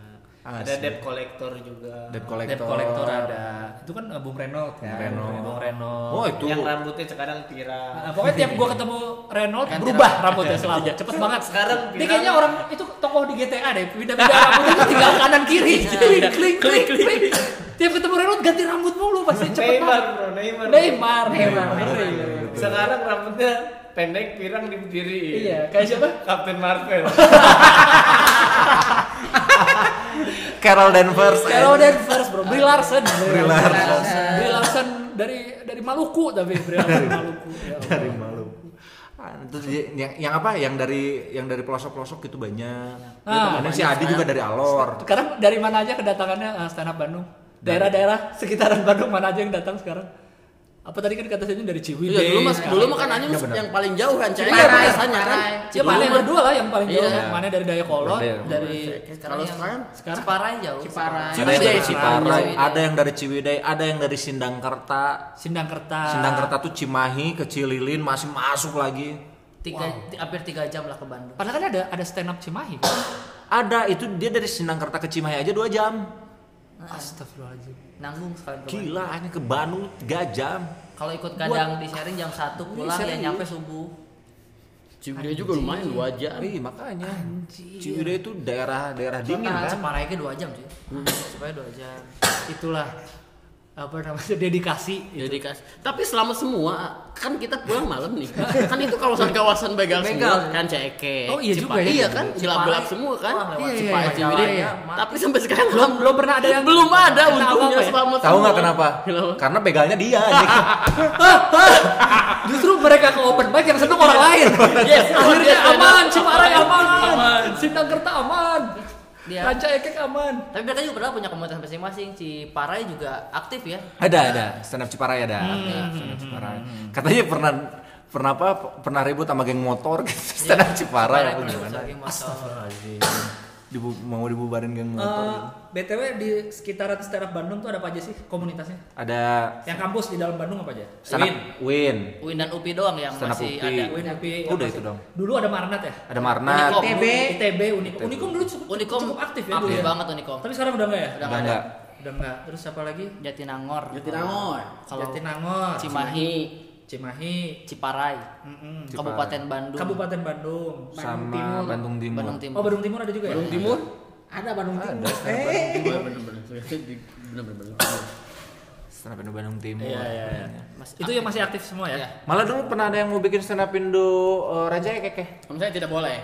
Ah, ada debt collector juga. Debt Debt collector. collector ada. Itu kan uh, Bung Renault kan. Renault. Bung Renault. Oh itu. Yang rambutnya sekarang pirang. Nah, pokoknya tiap gua ketemu Renault berubah rambutnya selalu. Cepet (laughs) banget. Sekarang Dia pirang. kayaknya orang itu tokoh di GTA deh. Pindah-pindah rambutnya itu tinggal kanan kiri. Klik klik klik klik. Tiap ketemu Renault ganti rambut mulu pasti cepet Neymar bro, Neymar. Neymar, Neymar, Neymar. Neymar. Sekarang rambutnya pendek pirang di diri. Iya, kayak siapa? Captain Marvel. (laughs) Carol Danvers. Carol Danvers bro, Brie Larson. Brie Larson. Brie Larson dari dari Maluku tapi Brie Larson Maluku. Ya dari Maluku. Ah, itu yang, yang apa? Yang dari yang dari pelosok-pelosok itu banyak. Ah, Ada si Adi juga dari Alor. Sekarang dari mana aja kedatangannya uh, stand up Bandung? Daerah-daerah sekitaran Bandung mana aja yang datang sekarang? Apa tadi kan kata saya dari Ciwidey. Iya dulu mas, sekarang. dulu mah kan Anjing Iya, yang paling jauh kan cewek Ciparai, biasanya kan. Ciparai. Ya mana yang berdua lah yang paling jauh. Iya. Mana dari Dayakolot, Dayakolot. dari Kalau sekarang sekarang Ciparai jauh. Ciparai. Ada yang dari Ciwidey. Ciparai, ada yang dari Ciwidey, ada yang dari Sindangkerta. Sindangkerta. Sindangkerta tuh Cimahi ke Cililin masih masuk lagi. Tiga, ti- hampir tiga jam lah ke Bandung. Padahal kan ada ada stand up Cimahi. kan? Ada itu dia dari Sindangkerta ke Cimahi aja dua jam. Astagfirullahaladzim. Nanggung sekali ke Bandung. Gila, hanya ke Bandung 3 jam. Kalau ikut kadang di sharing jam 1 pulang ya nyampe subuh. Ciwidey juga lumayan dua jam. Iya makanya. Ciwidey itu daerah daerah dingin kan. Ke 2 jam sih. Ciparai 2 jam. Itulah apa namanya (laughs) dedikasi. Jadi kas. Tapi selama semua kan kita pulang malam nih. kan itu kawasan-kawasan begal, Begal. semua kan ceke. Oh, iya juga ya. Iya kan, Ciparai. gelap-gelap semua kan. Lewat Iya, iya, iya. Mati. Tapi sampai sekarang Belum belum pernah ada yang belum ada untungnya ya? selama Tahu nggak kenapa? Karena begalnya dia. anjing. (laughs) Justru mereka ke open mic yang seneng orang lain. Yes, Akhirnya aman, Ciparai aman, Sindangkerta aman, Dia- Ranca Ekek aman. Tapi mereka juga pernah punya komunitas masing-masing. Ciparai juga aktif ya. ada ada stand up Ciparai ada. Stand up Ciparai. Katanya pernah pernah apa? Pernah ribut sama geng motor gitu. (laughs) Stand up Ciparai apa pernah gimana? motor. Dibu, mau dibubarin geng motor. Eh, gitu. BTW di sekitaran stand up Bandung tuh ada apa aja sih komunitasnya? Ada Yang kampus di dalam Bandung apa aja? stand up Win. Uin dan Upi doang yang Stand masih Upi. ada. Win, UPI, Udah apa itu dong. Dulu ada Marnat ya? Ada Marnat. Unikom. ITB. ITB, Unikom. Unikom dulu cukup, Unikom cukup aktif ya aktif dulu ya? banget Unikom. Tapi sekarang udah enggak ya? Udah Udah enggak. Udah enggak. Terus apa lagi? Jatinangor. Jatinangor. Kalau Jatinangor, Cimahi, Cimahi, Ciparai, Mm-mm. Ciparai. Kabupaten Bandung. Kabupaten Bandung. sama Timur. Bandung Timur. Bandung Timur. Oh, Bandung Timur ada juga ya? Bandung Timur. Ada Bandung Timur. Ada. Eh, Bener-bener. Bener-bener. Stand up Indo Bandung Timur. Iya, iya, iya. Mas- Itu yang masih aktif semua ya? Iya. Malah dulu pernah ada yang mau bikin stand up Indo uh, Raja ya? Kalau saya tidak boleh.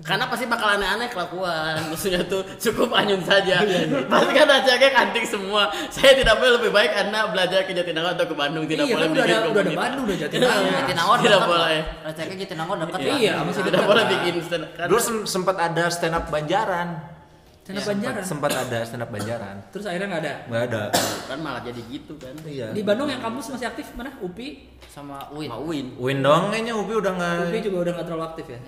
Karena pasti bakal aneh-aneh kelakuan. Maksudnya tuh cukup anyun saja. pasti kan aja kayak kanting semua. Saya tidak boleh lebih baik Anda belajar ke Jatinangor atau ke Bandung. Tidak Iya, boleh kan udah bikin ada- udah ada komunitas. Bandung, udah (laughs) Jatinangor. Tidak, Jatinangor Tidak boleh. Receknya Jatinangor dekat Iya, ya. masih Tidak boleh bikin stand up. Dulu sem- sempat ada stand up Banjaran. Stand up Iya, Banjaran. Sempat ada stand up Banjaran. Terus akhirnya nggak ada. Nggak ada. kan malah jadi gitu kan. Iya. Di Bandung yang kampus masih aktif mana? UPI. sama Uin. Mau win. Win dong kayaknya Upi udah nggak. UPI juga udah nggak terlalu aktif ya.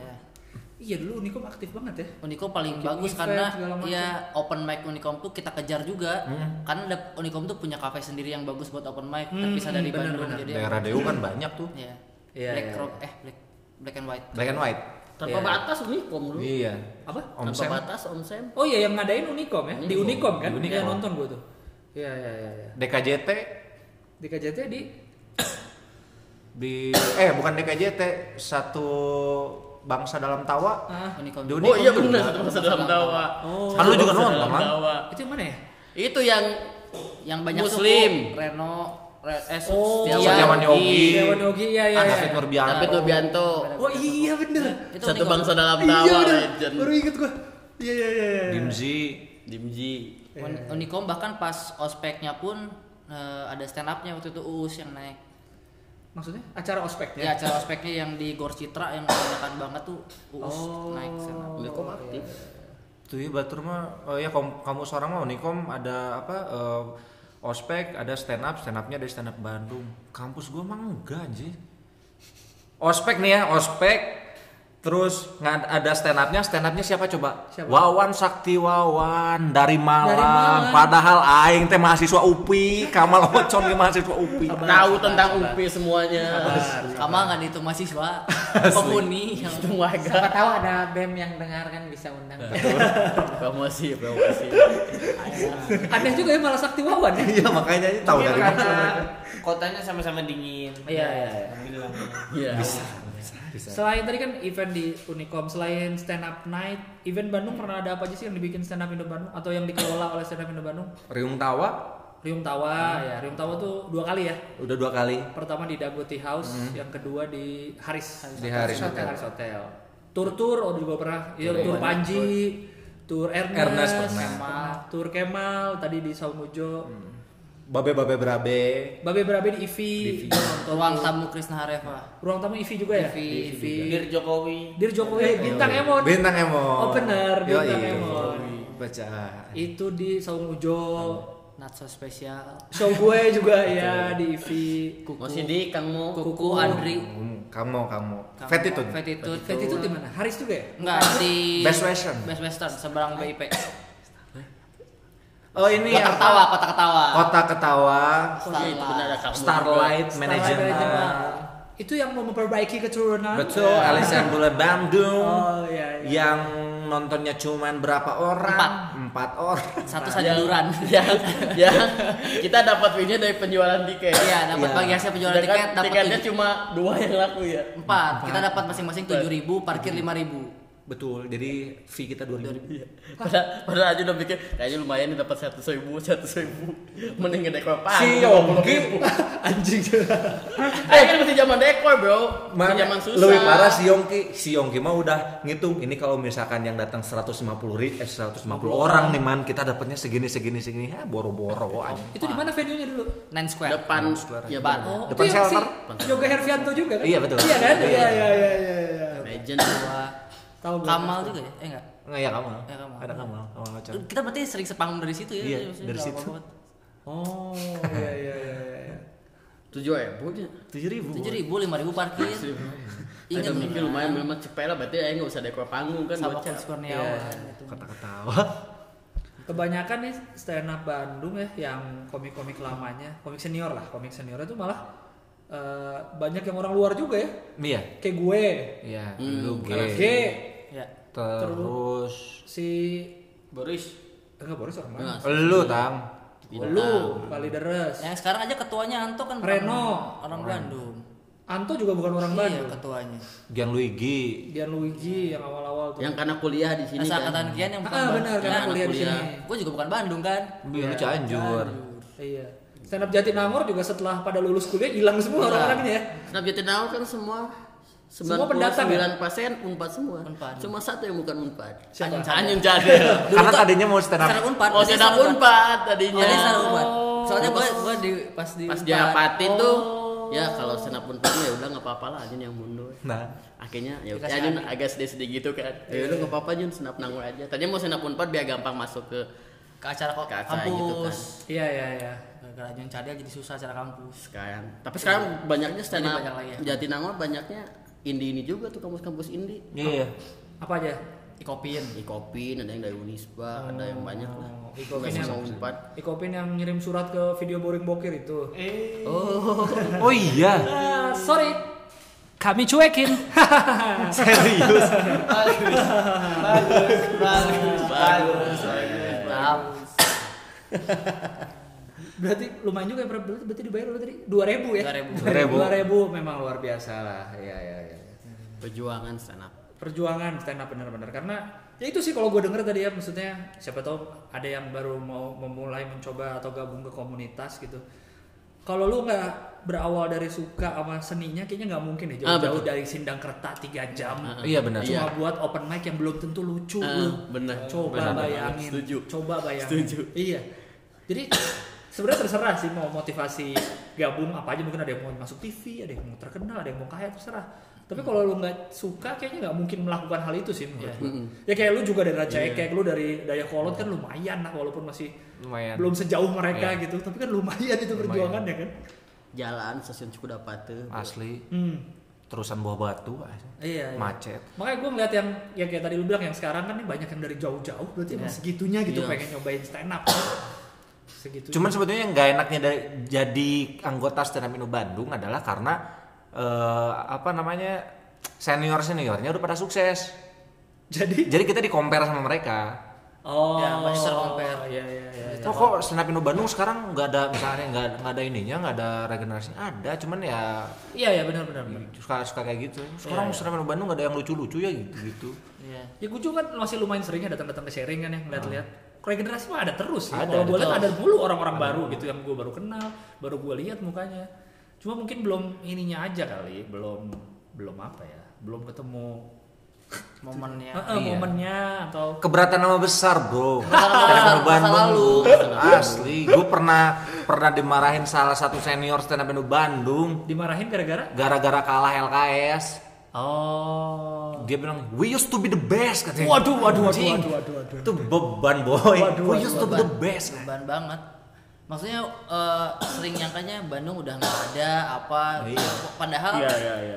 Ya. Iya dulu Unikom aktif banget ya. Unikom paling Bikin bagus event, karena ya open mic Unikom tuh kita kejar juga. Hmm. Karena ada- Unikom tuh punya kafe sendiri yang bagus buat open mic, Hmm, terpisah dari benar, Bandung. benar. Jadi Daerah Dewa kan banyak tuh. ya. Iya, black iya, rock eh black black and white. Black and white. Tanpa Iya. batas Unikom dulu. Iya. Apa? Om Tanpa Sam. batas Om Sam. Oh iya yang ngadain Unikom ya, di Unikom kan? Di Unicom. Iya nonton gua tuh. Iya iya iya. iya. DKJT Di KJT di di eh bukan DKJT satu bangsa dalam tawa. ah, Unikom. Di Oh Unicom iya benar satu masa dalam tawa. Oh. Kan lu juga nonton, kan? tawa. itu yang mana ya? Itu yang yang banyak Muslim. suku, Reno, Re, eh, Oh, Setiawan Setiawan Yogi. Dewan Yogi iya iya. Ah, iya. David Nurbianto. David Nobianto. Oh iya bener. Itu Satu bangsa dalam Iya tawa. bener. legend. Baru inget gua. Iya iya iya. iya. Dimzi. Dimji. Un- Unikom bahkan pas ospeknya pun eh, ada stand up-nya waktu itu Uus yang naik. Maksudnya acara ospeknya? Ya acara ospeknya yang di Gor Citra yang kebanyakan banget tuh Uus Oh. naik stand up. Unikom aktif. Tuh ya Batur mah oh ya kom- kamu seorang mah Unikom ada apa eh, ospek ada stand up stand upnya dari stand up Bandung kampus gua mah enggak anjir ospek nih ya ospek terus nggak ada stand upnya stand upnya siapa coba Siapa? Wawan Sakti Wawan dari Malang, Dari Malang. padahal aing teh mahasiswa UPI Kamal Ocon ge mahasiswa UPI Tahu tentang UPI semuanya. Kamal nggak itu mahasiswa, (laughs) penghuni. yang- Semua Siapa tahu ada BEM yang dengar kan bisa undang. (laughs) Promosi, promosi. Aneh juga ya malah sakti wawan ya. iya makanya aja tahu dari mana karena kotanya sama-sama dingin. Iya, iya, iya. Bilangnya. Iya. Selain tadi kan event di Unicom, selain stand up night, event Bandung pernah ada apa aja sih yang dibikin stand up Indo Bandung atau yang dikelola oleh stand up Indo Bandung? Riung Tawa Riung Tawa ya, Riung Tawa tuh dua kali ya. udah dua kali Pertama di Dagoti House, yang kedua di Haris. Di Haris Hotel. Haris Hotel. Tur-tur oh juga pernah. Iya, tur Panji, tur Ernest, Ernest pernah. Kemal, tur Kemal tadi di Saumujo. babe-babe berabe Babe Berabe di IVI. Ruang tamu Krisna Hareva. Ruang tamu IVI juga ya? IVI. IVI. Dir Jokowi. Dir Jokowi, bintang Emon. bintang Emon Opener, bintang Yoi. Emon. baca Itu di Saumujo. Not so spesial. Show gue juga ya di IVI. Kuku, Masih di Kang Mo. Kuku Andri. Kamu kamu Fatitude Fatitude. Fat itu di mana? Haris juga ya? Enggak di Best Western. Best Western seberang BIP. (laughs) oh ini Kota apa? ketawa, kota ketawa. kota ketawa Oh, iya, itu benar. Starlight Starlight Management Management. Itu yang mau memperbaiki keturunan. betul Alisan Bule Bandung Oh iya iya. yang nontonnya cuman berapa orang Empat. empat orang Satu saja duran. (laughs) yang, yang kita dapat fee-nya dari penjualan tiket. Iya, dapat Iya. bagi hasil penjualan Sedangkan tiket dapat tiketnya cuma dua yang laku ya. empat. Kita dapat masing-masing tujuh ribu, parkir lima ribu. Betul jadi fee kita 2000 Iya. Padahal, padahal aja udah pikir kayaknya lumayan nih dapat satu ribu, satu ribu. (laughs) Mending ngedekor si panggung. Yongki (laughs) Anjing. Eh kan masih zaman dekor bro, masih zaman susah. lebih parah si Yongki si Yongki mah udah ngitung ini kalau misalkan yang datang 150 ri eh 150 orang nih man kita dapatnya segini segini segini ya boro-boro anjing Itu di mana venue-nya dulu? Nine Square. Depan ya ban. Oh, Depan shelter. si Yoga Hervianto juga kan? Iya, betul. Iya kan? Iya. Iya iya iya iya. iya. Legend. Dua. Tahu. Kamal juga ya? Eh enggak. nggak ya kamu Ya, Kamal. ada kamu kamu Ocon. Kita berarti sering sepanggung dari situ ya? Iya, maksudnya dari situ. lama banget. Oh iya iya iya iya. Tujuh ribu aja. tujuh ribu Tujuh ribu, lima ribu parkir. Ingat Ingat mikir lumayan memang cepet lah berarti aja nggak usah dekor panggung kan sama. Coach Kurniawan. Iya. gitu. kata ketawa Kebanyakan nih stand up Bandung ya yang komik-komik lamanya, komik senior lah, komik senior itu malah eh, banyak yang orang luar juga ya. iya Kayak gue, iya Hmm, lu karena G G, Ya. terus si Boris. enggak Boris orang mana? Enggak. lu tang Lu, Bali Deres. Yang sekarang aja ketuanya Anto kan Reno. orang Bandung. Anto juga bukan orang Iya, Bandung. ketuanya. Gian Luigi Dian Luigi yang awal-awal tuh. Yang karena kuliah di sini Asal kan. Kian yang bukan ah, Bandung. benar karena kuliah di sini. Gue juga bukan Bandung kan. Iya, lu Cianjur Iya. Stand up Jatinangor juga setelah pada lulus kuliah hilang semua orang-orangnya ya. Snap Jatinangor kan semua Semua pendatang ya? 99 persen unpad semua. Unpad. Cuma satu yang bukan unpad. Siapa? Anyun karena tadinya mau stand up unpad. Oh, biasanya stand up unpad tadinya. Tadi secara unpad. Oh. Soalnya gue gue di pas di Pas Unpad. dia apatin tuh, Oh. ya kalau stand up unpad ya udah nggak apa-apa lah Anyun yang mundur. nah Akhirnya ya Dikasih Anyun adik. agak sedih-sedih gitu kan. Ya udah nggak apa-apa Jun, senap nanggur aja. Tadinya mau senap unpad biar gampang masuk ke ke acara kok Ke acara kampus. gitu kan. Iya iya iya. Gara-gara Cadel jadi susah acara kampus. sekarang. Tapi sekarang banyaknya stand Jadi up banyak lagi ya. Jatinangor banyaknya indie ini juga tuh kampus-kampus indie. iya Apa aja? Ikopin. Ikopin, ada yang dari Unisba, ada yang banyak lah. Oh, Ikopin yang Unpad. Ikopin yang ngirim surat ke video boring bokir itu. Eh, Oh iya, Ah, sorry. Kami cuekin. (laughs) serius. bagus, bagus, bagus, bagus. Maaf. Berarti lumayan juga ya, berarti, berarti dibayar berarti tadi 2000 ya? 2000. 2000 memang luar biasa lah. Iya, iya, iya. Perjuangan stand up. Perjuangan stand up benar-benar karena ya itu sih kalau gue denger tadi ya maksudnya siapa tahu ada yang baru mau memulai mencoba atau gabung ke komunitas gitu. Kalau lu nggak berawal dari suka sama seninya kayaknya nggak mungkin ya Ah, jauh-jauh betul. dari sindang kerta 3 jam. Iya benar. Cuma buat open mic yang belum tentu lucu Ah, lu. benar. Coba benar. bayangin. Setuju. Coba bayangin. Setuju. Iya. Jadi sebenarnya terserah sih mau motivasi gabung apa aja mungkin ada yang mau masuk TV, ada yang mau terkenal, ada yang mau kaya terserah. Tapi kalau lu nggak suka kayaknya nggak mungkin melakukan hal itu sih menurut gua. Ya kayak lu juga dari Raja Ekek, lu dari Daya Kolot kan lumayan lah walaupun masih Lumayan. belum sejauh mereka Iya. gitu. Tapi kan lumayan itu perjuangannya kan. Jalan stasiun Cikudapate. Asli. Hmm. Terusan buah batu, Iya, iya. macet. Makanya gue ngeliat yang ya kayak tadi lu bilang yang sekarang kan nih banyak yang dari jauh-jauh berarti emang segitunya gitu Iya. pengen nyobain stand up. Segitu. Cuman sebetulnya yang nggak enaknya dari jadi anggota stand up Indo Bandung adalah karena eh, apa namanya senior seniornya udah pada sukses. jadi Jadi kita di compare sama mereka. oh Ya, masih ter-compare. Iya iya iya. iya. Oh kok stand up Indo Bandung sekarang nggak ada misalnya nggak nggak ada ininya nggak ada regenerasi ada cuman ya Iya iya benar benar benar. suka suka kayak gitu. Sekarang stand up Indo Bandung nggak ada yang lucu-lucu ya gitu gitu. Iya. Ya gue juga kan masih lumayan sering ya datang-datang ke sharing kan ya ngeliat-lihat. Regenerasi mah ada terus ya. Ada, Kalau gue lihat ada mulu orang-orang baru gitu yang gue baru kenal, baru gue lihat mukanya. Cuma mungkin belum ininya aja kali, belum belum apa ya, belum ketemu Momennya. eh, eh, momennya atau Keberatan nama besar bro. masa lalu. Asli, gue pernah pernah dimarahin salah satu senior stand up Bandung dimarahin gara-gara gara-gara kalah LKS. Oh Dia bilang, we used to be the best katanya. Waduh, waduh, waduh, waduh, waduh, waduh. Itu beban boy. Waduh, we used to be the best. Beban banget. Maksudnya eh, sering nyangkanya Bandung udah nggak ada apa. Padahal iya iya iya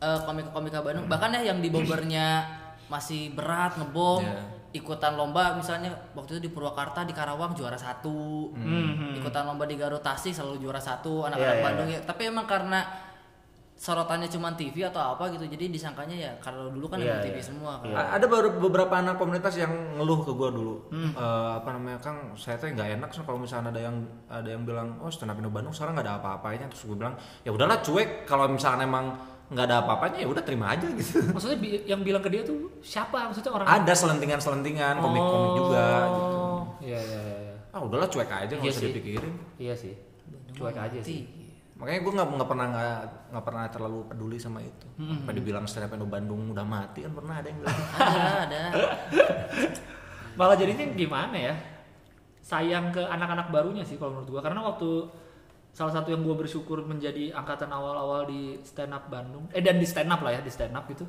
eh, komika-komika Bandung bahkan ya yang di Bogornya masih berat ngebom Iya. ikutan lomba misalnya waktu itu di Purwakarta di Karawang juara satu Hmm, ikutan lomba di Garut Tasik selalu juara satu Iya, anak-anak iya, Bandung ya tapi emang karena sorotannya cuma TV atau apa gitu jadi disangkanya ya kalau dulu kan Iya, emang TV iya. semua kan A- Ada baru beberapa anak komunitas yang ngeluh ke gua dulu. Hmm. Eh, apa namanya Kang, saya tuh nggak enak so, kalau misalnya ada yang ada yang bilang, oh stand up Indo Bandung sekarang nggak ada apa-apanya. Terus gue bilang, ya udahlah cuek. Kalau misalnya emang nggak ada apa-apanya ya udah terima aja gitu. maksudnya bi- yang bilang ke dia tuh siapa maksudnya orang ada selentingan-selentingan komik-komik juga gitu. Oh, iya iya iya iya. Ah udahlah cuek aja nggak Iya usah sih. dipikirin. iya sih cuek aja sih Makanya gue nggak nggak pernah nggak pernah terlalu peduli sama itu. Hmm. Apa dibilang stand up Bandung udah mati kan pernah ada yang bilang. (laughs) ada ada malah jadinya gimana ya sayang ke anak-anak barunya sih kalau menurut gua karena waktu salah satu yang gua bersyukur menjadi angkatan awal-awal di stand up Bandung eh dan di stand up lah ya di stand up itu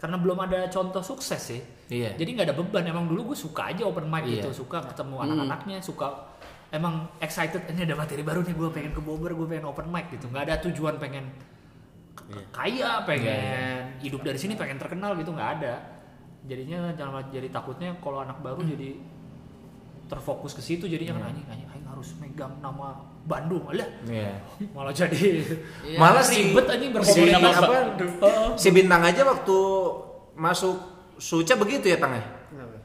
karena belum ada contoh sukses sih Iya. jadi nggak ada beban emang dulu gue suka aja open mic Iya. gitu suka ketemu anak-anaknya suka emang excited ini ada materi baru nih gue pengen ke Bogor gue pengen open mic gitu. Nggak ada tujuan pengen k- kaya pengen hidup dari sini pengen terkenal gitu nggak ada. Jadinya jangan jadi takutnya kalau anak baru jadi terfokus ke situ jadinya kan anjing anjing anjing harus megang nama Bandung. Alah Iya. (laughs) malah jadi Iya. Malah si ribet anjing si, berkomunikasi. apa, si bintang aja waktu masuk Suca begitu ya Tang ya? Oh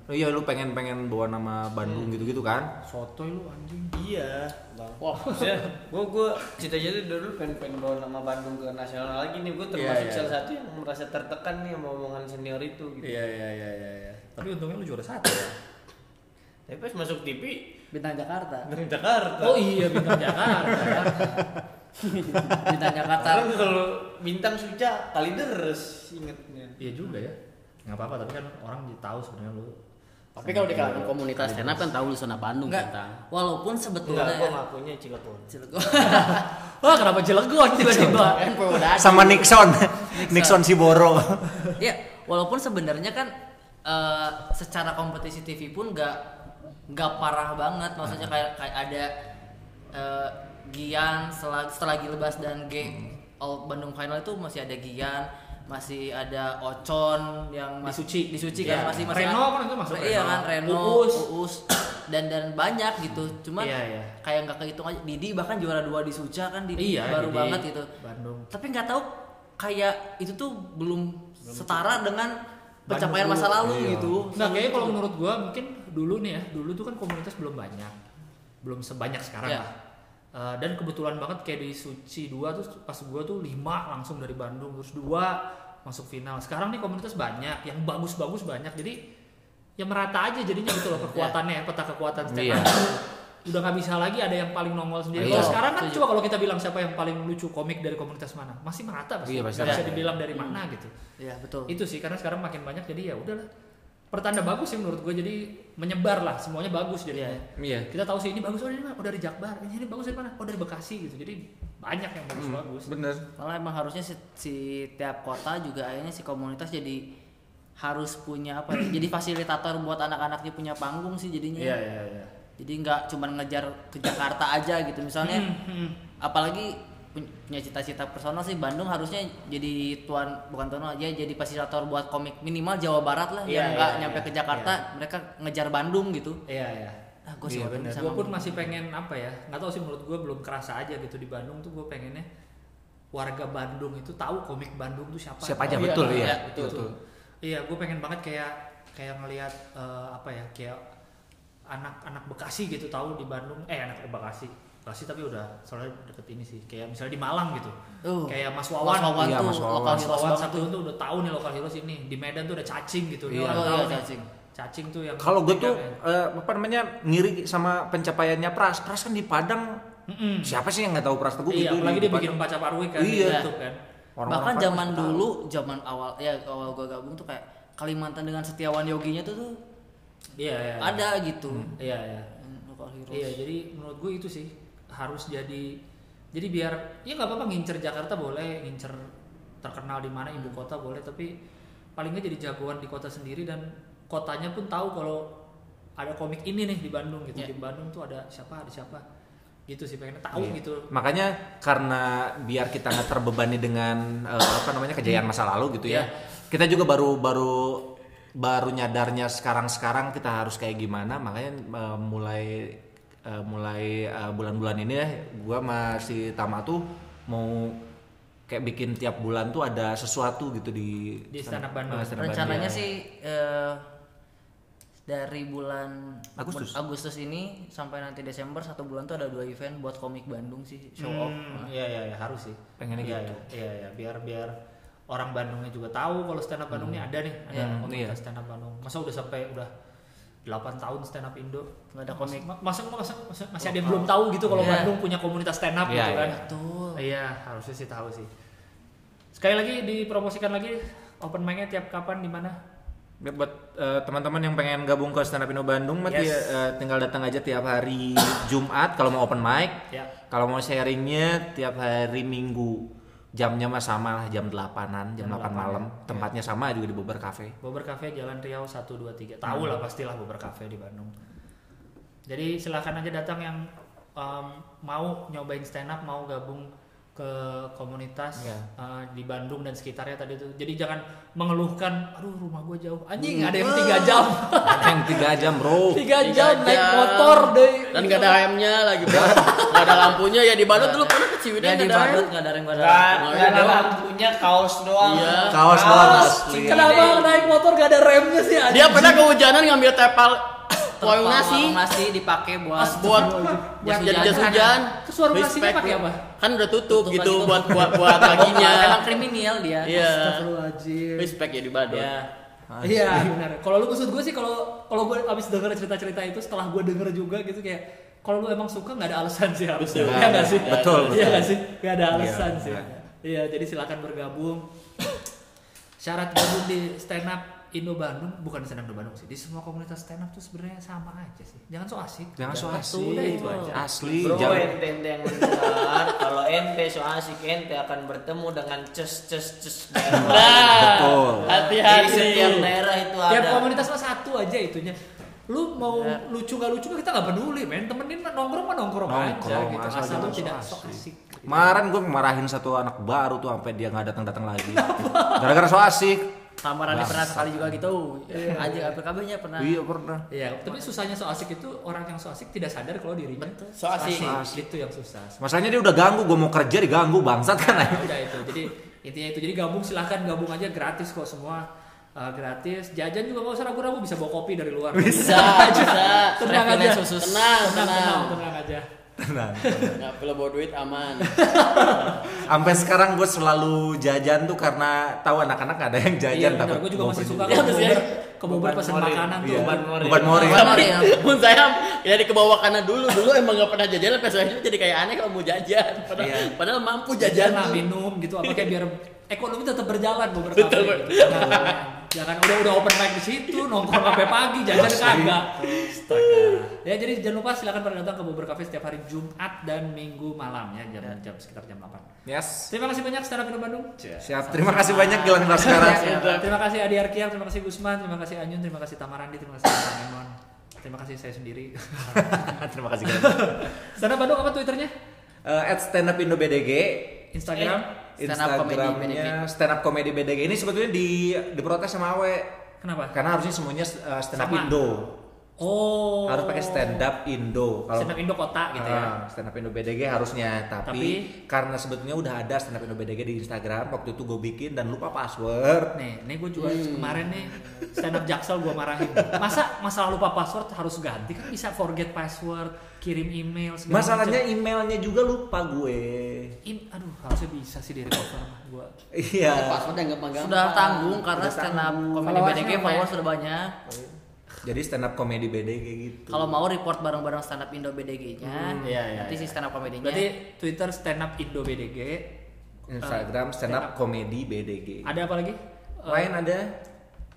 iya lu pengen pengen bawa nama Bandung gitu-gitu kan? sotoy lu anjing Iya, bang. Wah, maksudnya gue gue cita-cita dulu pengen pengen bawa nama Bandung ke nasional lagi nih. Gue termasuk Iya, iya. salah satu yang merasa tertekan nih sama omongan senior itu. Gitu. iya iya iya iya iya tapi untungnya lu juara satu ya Tapi pas masuk TV bintang Jakarta dari Jakarta. oh iya bintang Jakarta (laughs) bintang Jakarta Karena kalau bintang suca kali deres ingetnya. iya juga ya nggak apa-apa tapi kan orang jadi tahu sebenarnya lu Tapi kalau di kalangan komunitas stand up kan tahu lu sana Bandung enggak kan. walaupun Enggak, sebetulnya gue ya, ngakunya Cilegon. Cilegon. (laughs) wah kenapa Cilegon tiba-tiba kan. Sama Nixon, Nixon Siboro. (laughs) Ya, walaupun sebenarnya kan eh, secara kompetisi TV pun nggak nggak parah banget. Maksudnya kayak kayak ada eh, Gian setelah setelah Gilbas dan G All Bandung Final itu masih ada Gian. Masih ada Ocon yang Di masih Suci. di Suci Iya. kan masih masih Reno kan itu masuk iya kan Reno Uus. Uus, (coughs) dan dan banyak gitu cuman Iya, iya. kayak nggak kehitung aja Didi bahkan juara dua di Suca kan Didi Iya, baru Didi. banget gitu Bandung. tapi nggak tahu kayak itu tuh belum setara dengan pencapaian masa lalu Iya. gitu Nggak, kayaknya kalau menurut gua mungkin dulu nih ya, dulu tuh kan komunitas belum banyak. Belum sebanyak sekarang Iya. lah. Eh, dan kebetulan banget kayak di Suci 2 tuh pas gua tuh 5 langsung dari Bandung terus 2 masuk final. Sekarang nih komunitas banyak, yang bagus-bagus banyak. Jadi ya merata aja jadinya gitu loh kekuatannya, peta kekuatan Iya. up. Udah nggak bisa lagi ada yang paling nongol sendiri. Iya. Kalau sekarang kan coba kalau kita bilang siapa yang paling lucu komik dari komunitas mana, masih merata pasti. Iya, pasti Nggak bisa dibilang dari mana gitu ya betul itu sih karena sekarang makin banyak jadi ya udahlah pertanda bagus sih menurut gue jadi menyebar lah semuanya bagus jadinya. Iya. kita tahu sih ini bagus oh ini mah oh dari Jakbar ini, ini bagus dari mana? Oh dari Bekasi gitu. Jadi banyak yang bagus bagus. Bener. malah emang harusnya si, si tiap kota juga akhirnya si komunitas jadi harus punya apa ya, (clears throat) jadi fasilitator buat anak-anaknya punya panggung sih jadinya. Iya iya iya. Jadi nggak cuma ngejar ke Jakarta aja gitu. Misalnya Hmm, apalagi pun- punya cita-cita personal sih. Bandung harusnya jadi tuan bukan tuan aja jadi fasilitator buat komik minimal Jawa Barat lah. Iya, yang nggak iya, nyampe iya, ke Jakarta mereka ngejar Bandung gitu. Iya iya. Ah gue Iya, sih bener. bisa gue pun masih pengen apa ya nggak tahu sih menurut gue belum kerasa aja gitu di Bandung tuh gue pengennya warga Bandung itu tahu komik Bandung tuh siapa. Siapa aja Oh, betul iya, iya. betul, betul. Iya, gue pengen banget kayak kayak ngelihat eh, apa ya, kayak anak-anak Bekasi gitu tahu di Bandung, eh anak Bekasi, Bekasi tapi udah soalnya deket ini sih, kayak misalnya di Malang gitu, Uh, kayak Mas Mas Wawan, Wawan Iya, tuh Mas Wawan. lokal heroes Wawan satu tuh. tuh udah tahu nih lokal heroes ini, di Medan tuh ada cacing gitu, dia Iya. orang Oh, tahu iya, cacing. cacing tuh yang Kalau gue tuh kan. eh, apa namanya ngiri sama pencapaiannya Pras. Pras kan di Padang. Mm-mm. Siapa sih yang nggak tahu Pras Teguh Iya, gitu apalagi dia bikin baca parwi kan Iya. YouTube kan. Orang-orang bahkan zaman dulu zaman awal ya awal gue gabung tuh kayak Kalimantan dengan Setiawan Yoginya tuh tuh Iya, iya. ada gitu Iya, iya. Lokal heroes Iya, jadi menurut gue itu sih harus jadi jadi biar ya nggak apa-apa ngincer Jakarta boleh, ngincer terkenal di mana ibu kota boleh, tapi paling nggak jadi jagoan di kota sendiri dan kotanya pun tahu kalau ada komik ini nih di Bandung gitu. Iya. Di Bandung tuh ada siapa, ada siapa. Gitu sih pengen tahu Iya. gitu. Makanya karena biar kita nggak terbebani dengan eh, apa namanya kejayaan masa lalu gitu ya. Kita juga baru baru baru nyadarnya sekarang-sekarang kita harus kayak gimana. Makanya eh, mulai eh, mulai eh, bulan-bulan ini ya gua masih Tama tuh mau kayak bikin tiap bulan tuh ada sesuatu gitu di Di stand up Bandung. stand up rencananya Bandung. sih eh, dari bulan Agustus. Agustus ini sampai nanti Desember satu bulan tuh ada dua event buat komik Bandung sih show off Hmm, Iya, iya, iya, harus sih. Pengennya iya, gitu. Iya, iya, iya, biar biar orang Bandungnya juga tahu kalau stand up Bandung ini ada nih, ada Hmm, komunitas iya. stand up Bandung. Masa udah sampai udah 8 tahun stand up Indo Nggak ada ma- Masa, masa, masa- masih ada yang belum tahu gitu kalau Iya. Bandung punya komunitas stand up Iya, gitu kan. iya. betul Iya, harusnya sih tahu sih. Sekali lagi dipromosikan lagi open mic-nya tiap kapan di mana? Ya, buat eh, teman-teman yang pengen gabung ke Stand Up Indo Bandung mah Yes. dia, eh, tinggal datang aja tiap hari Jumat kalau mau open mic. Ya. Kalau mau sharingnya tiap hari Minggu. Jamnya mah sama lah jam 8-an, jam, Jam 8 8, malam. ya. Tempatnya sama juga di Bobber Cafe. Bobber Cafe Jalan Riau 123. Tahu lah pastilah Bobber Cafe di Bandung. Jadi silakan aja datang yang um, mau nyobain stand up, mau gabung ke komunitas Iya. uh, di Bandung dan sekitarnya tadi tuh. Jadi jangan mengeluhkan, aduh rumah gue jauh. Anjing ada yang tiga jam, (laughs) Ada yang 3 jam, Bro. (laughs) tiga Tiga jam naik jam. motor deh. Dan gak ada AM-nya lagi, Bro. Gak ada lampunya ya di Bandung dulu pernah ke Ciwidey ya gak di. Badut nggak ada yang nggak ada ada lampunya kaos doang. Iya. Kaos doang. Kenapa naik motor gak ada remnya sih? anjing? Dia pernah kehujanan ngambil tepal warung Terpal nasi. warung nasi dipakai buat buat jas jadi hujan. jas hujan. Terus warung nasinya pakai apa? Kan udah tutup, Tutup gitu buat buat buat paginya. (laughs) emang kriminal dia Iya. Respect ya di. Ya. Iya benar. Kalau lu maksud gue sih kalau kalau gue abis denger cerita-cerita itu setelah gue denger juga gitu kayak kalau lu emang suka nggak ada alasan sih harusnya. Betul. Iya nggak sih? Betul, Iya nggak sih? Nggak ada alasan Iya, sih. iya. Iya jadi silakan bergabung. Syarat gabung di stand up Indo Bandung bukan stand up Indo Bandung sih. Di semua komunitas stand up tuh sebenarnya sama aja sih. Jangan so asik. Jangan so asik. Udah itu aja. Asli, Bro, jangan ente ente yang mendengar, kalau ente so asik, ente akan bertemu dengan ces ces ces. Nah, Betul. Di hati-hati. setiap daerah itu Tiap ada. komunitas mah satu aja itunya. Lu mau lucu gak lucu kita nggak peduli men. Temenin mah nongkrong mah nongkrong, aja Nongkrong, gitu. asal Asal lu tidak so asik. Kemarin gue marahin satu anak baru tuh sampai dia nggak datang-datang lagi. Gara-gara so asik. Samaran pernah sekali juga gitu. Anjing APKB-nya pernah. Iya pernah. Iya, tapi susahnya so asik itu orang yang so asik tidak sadar kalau dirinya So asik. Itu yang susah. Masalahnya dia udah ganggu, gue mau kerja diganggu bangsat kan. Nah, udah itu. Jadi intinya itu. Jadi gabung silahkan gabung aja gratis kok semua. Uh, gratis. Jajan juga nggak usah ragu-ragu bisa bawa kopi dari luar. Bisa, (laughs) bisa. Tenang aja. Tenang, tenang. tenang aja. Tenang. Nggak perlu bawa duit aman. Sampai sekarang gue selalu jajan tuh karena tahu anak-anak ada yang jajan Iya, takut Gue juga masih suka Iya, ke terus ya. Bogor. Ke pesen Morin. makanan tuh. Iya. Beban mori. Beban mori. Beban mori. Pun saya ya di kebawa karena dulu dulu emang nggak pernah jajan sampai selanjutnya jadi kayak aneh kalau mau jajan. Padahal, Iya. padahal mampu jajan jajan. lah minum gitu apa kayak biar ekonomi tetap berjalan Bogor Betul, gitu. Jangan- Jangan udah udah open mic di situ nongkrong sampai pagi jajan kagak. Astaga. Ya jadi jangan lupa silakan pada datang ke Bogor Cafe setiap hari Jumat dan Minggu malam ya jam jam sekitar jam 8. Yes. Terima kasih banyak Stand Up Indo Bandung. Siap. Terima kasih banyak Gilang sekarang. Terima kasih Adi Arkiam, terima kasih Gusman, terima kasih Anyun, terima kasih Tamarandi, terima kasih Bang Emon. Terima kasih saya sendiri. (laughs) Terima kasih. Stand Up Bandung apa Twitternya? Eh, at stand up Indo BDG Instagram? Instagramnya stand up comedy BDG ini sebetulnya di diprotes sama Awe Kenapa? karena harusnya semuanya eh, stand up Sama. Indo Oh. harus pakai stand up Indo kalau Stand Up Indo kota gitu ya. Ah, stand up Indo BDG harusnya tapi, Tapi- karena sebetulnya udah ada stand up Indo BDG di Instagram waktu itu gue bikin dan lupa password Nih, nih gue juga kemarin nih stand up Jaksel gue marahin. Masa masalah lupa password harus ganti kan bisa forget password, kirim email segala masalahnya macam. emailnya juga lupa gue Im- aduh harusnya bisa sih di recover mah gue. iya Password yang gampang-gampang. Sudah tanggung karena stand up comedy BDG lumayan. followers sudah banyak. Jadi stand up comedy BDG gitu Kalau mau report bareng-bareng stand up Indo BDG-nya, Iya, iya, nanti iya. si stand up komedinya. Berarti Twitter stand up Indo BDG. Instagram stand up comedy BDG Ada apa lagi? Eh, lain ada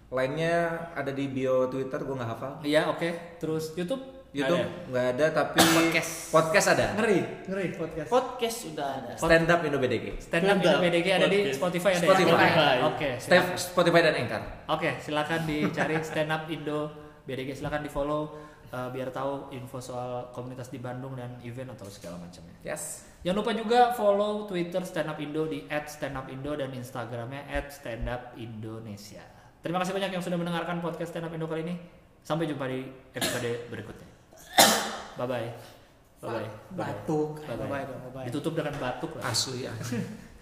lainnya ada di bio Twitter gue nggak hafal Iya oke. Terus YouTube? YouTube Ada. nggak ada tapi Podcast. podcast ada Ngeri, ngeri podcast. Podcast sudah ada. stand up Indo BDG Stand up Indo BDG ada di Podcast. Spotify ada Spotify. ya? Spotify. Oke. Silakan. Spotify dan Anchor Oke, silakan dicari stand up Indo BDG silakan di follow biar tahu info soal komunitas di Bandung dan event atau segala macamnya. yes Jangan lupa juga follow Twitter Stand Up Indo di @standupindo dan Instagramnya @standupindonesia. Terima kasih banyak yang sudah mendengarkan podcast Stand Up Indo kali ini. Sampai jumpa di episode berikutnya. Bye bye. Bye bye. Batuk. Bye bye. Ditutup dengan batuk lah. asli asli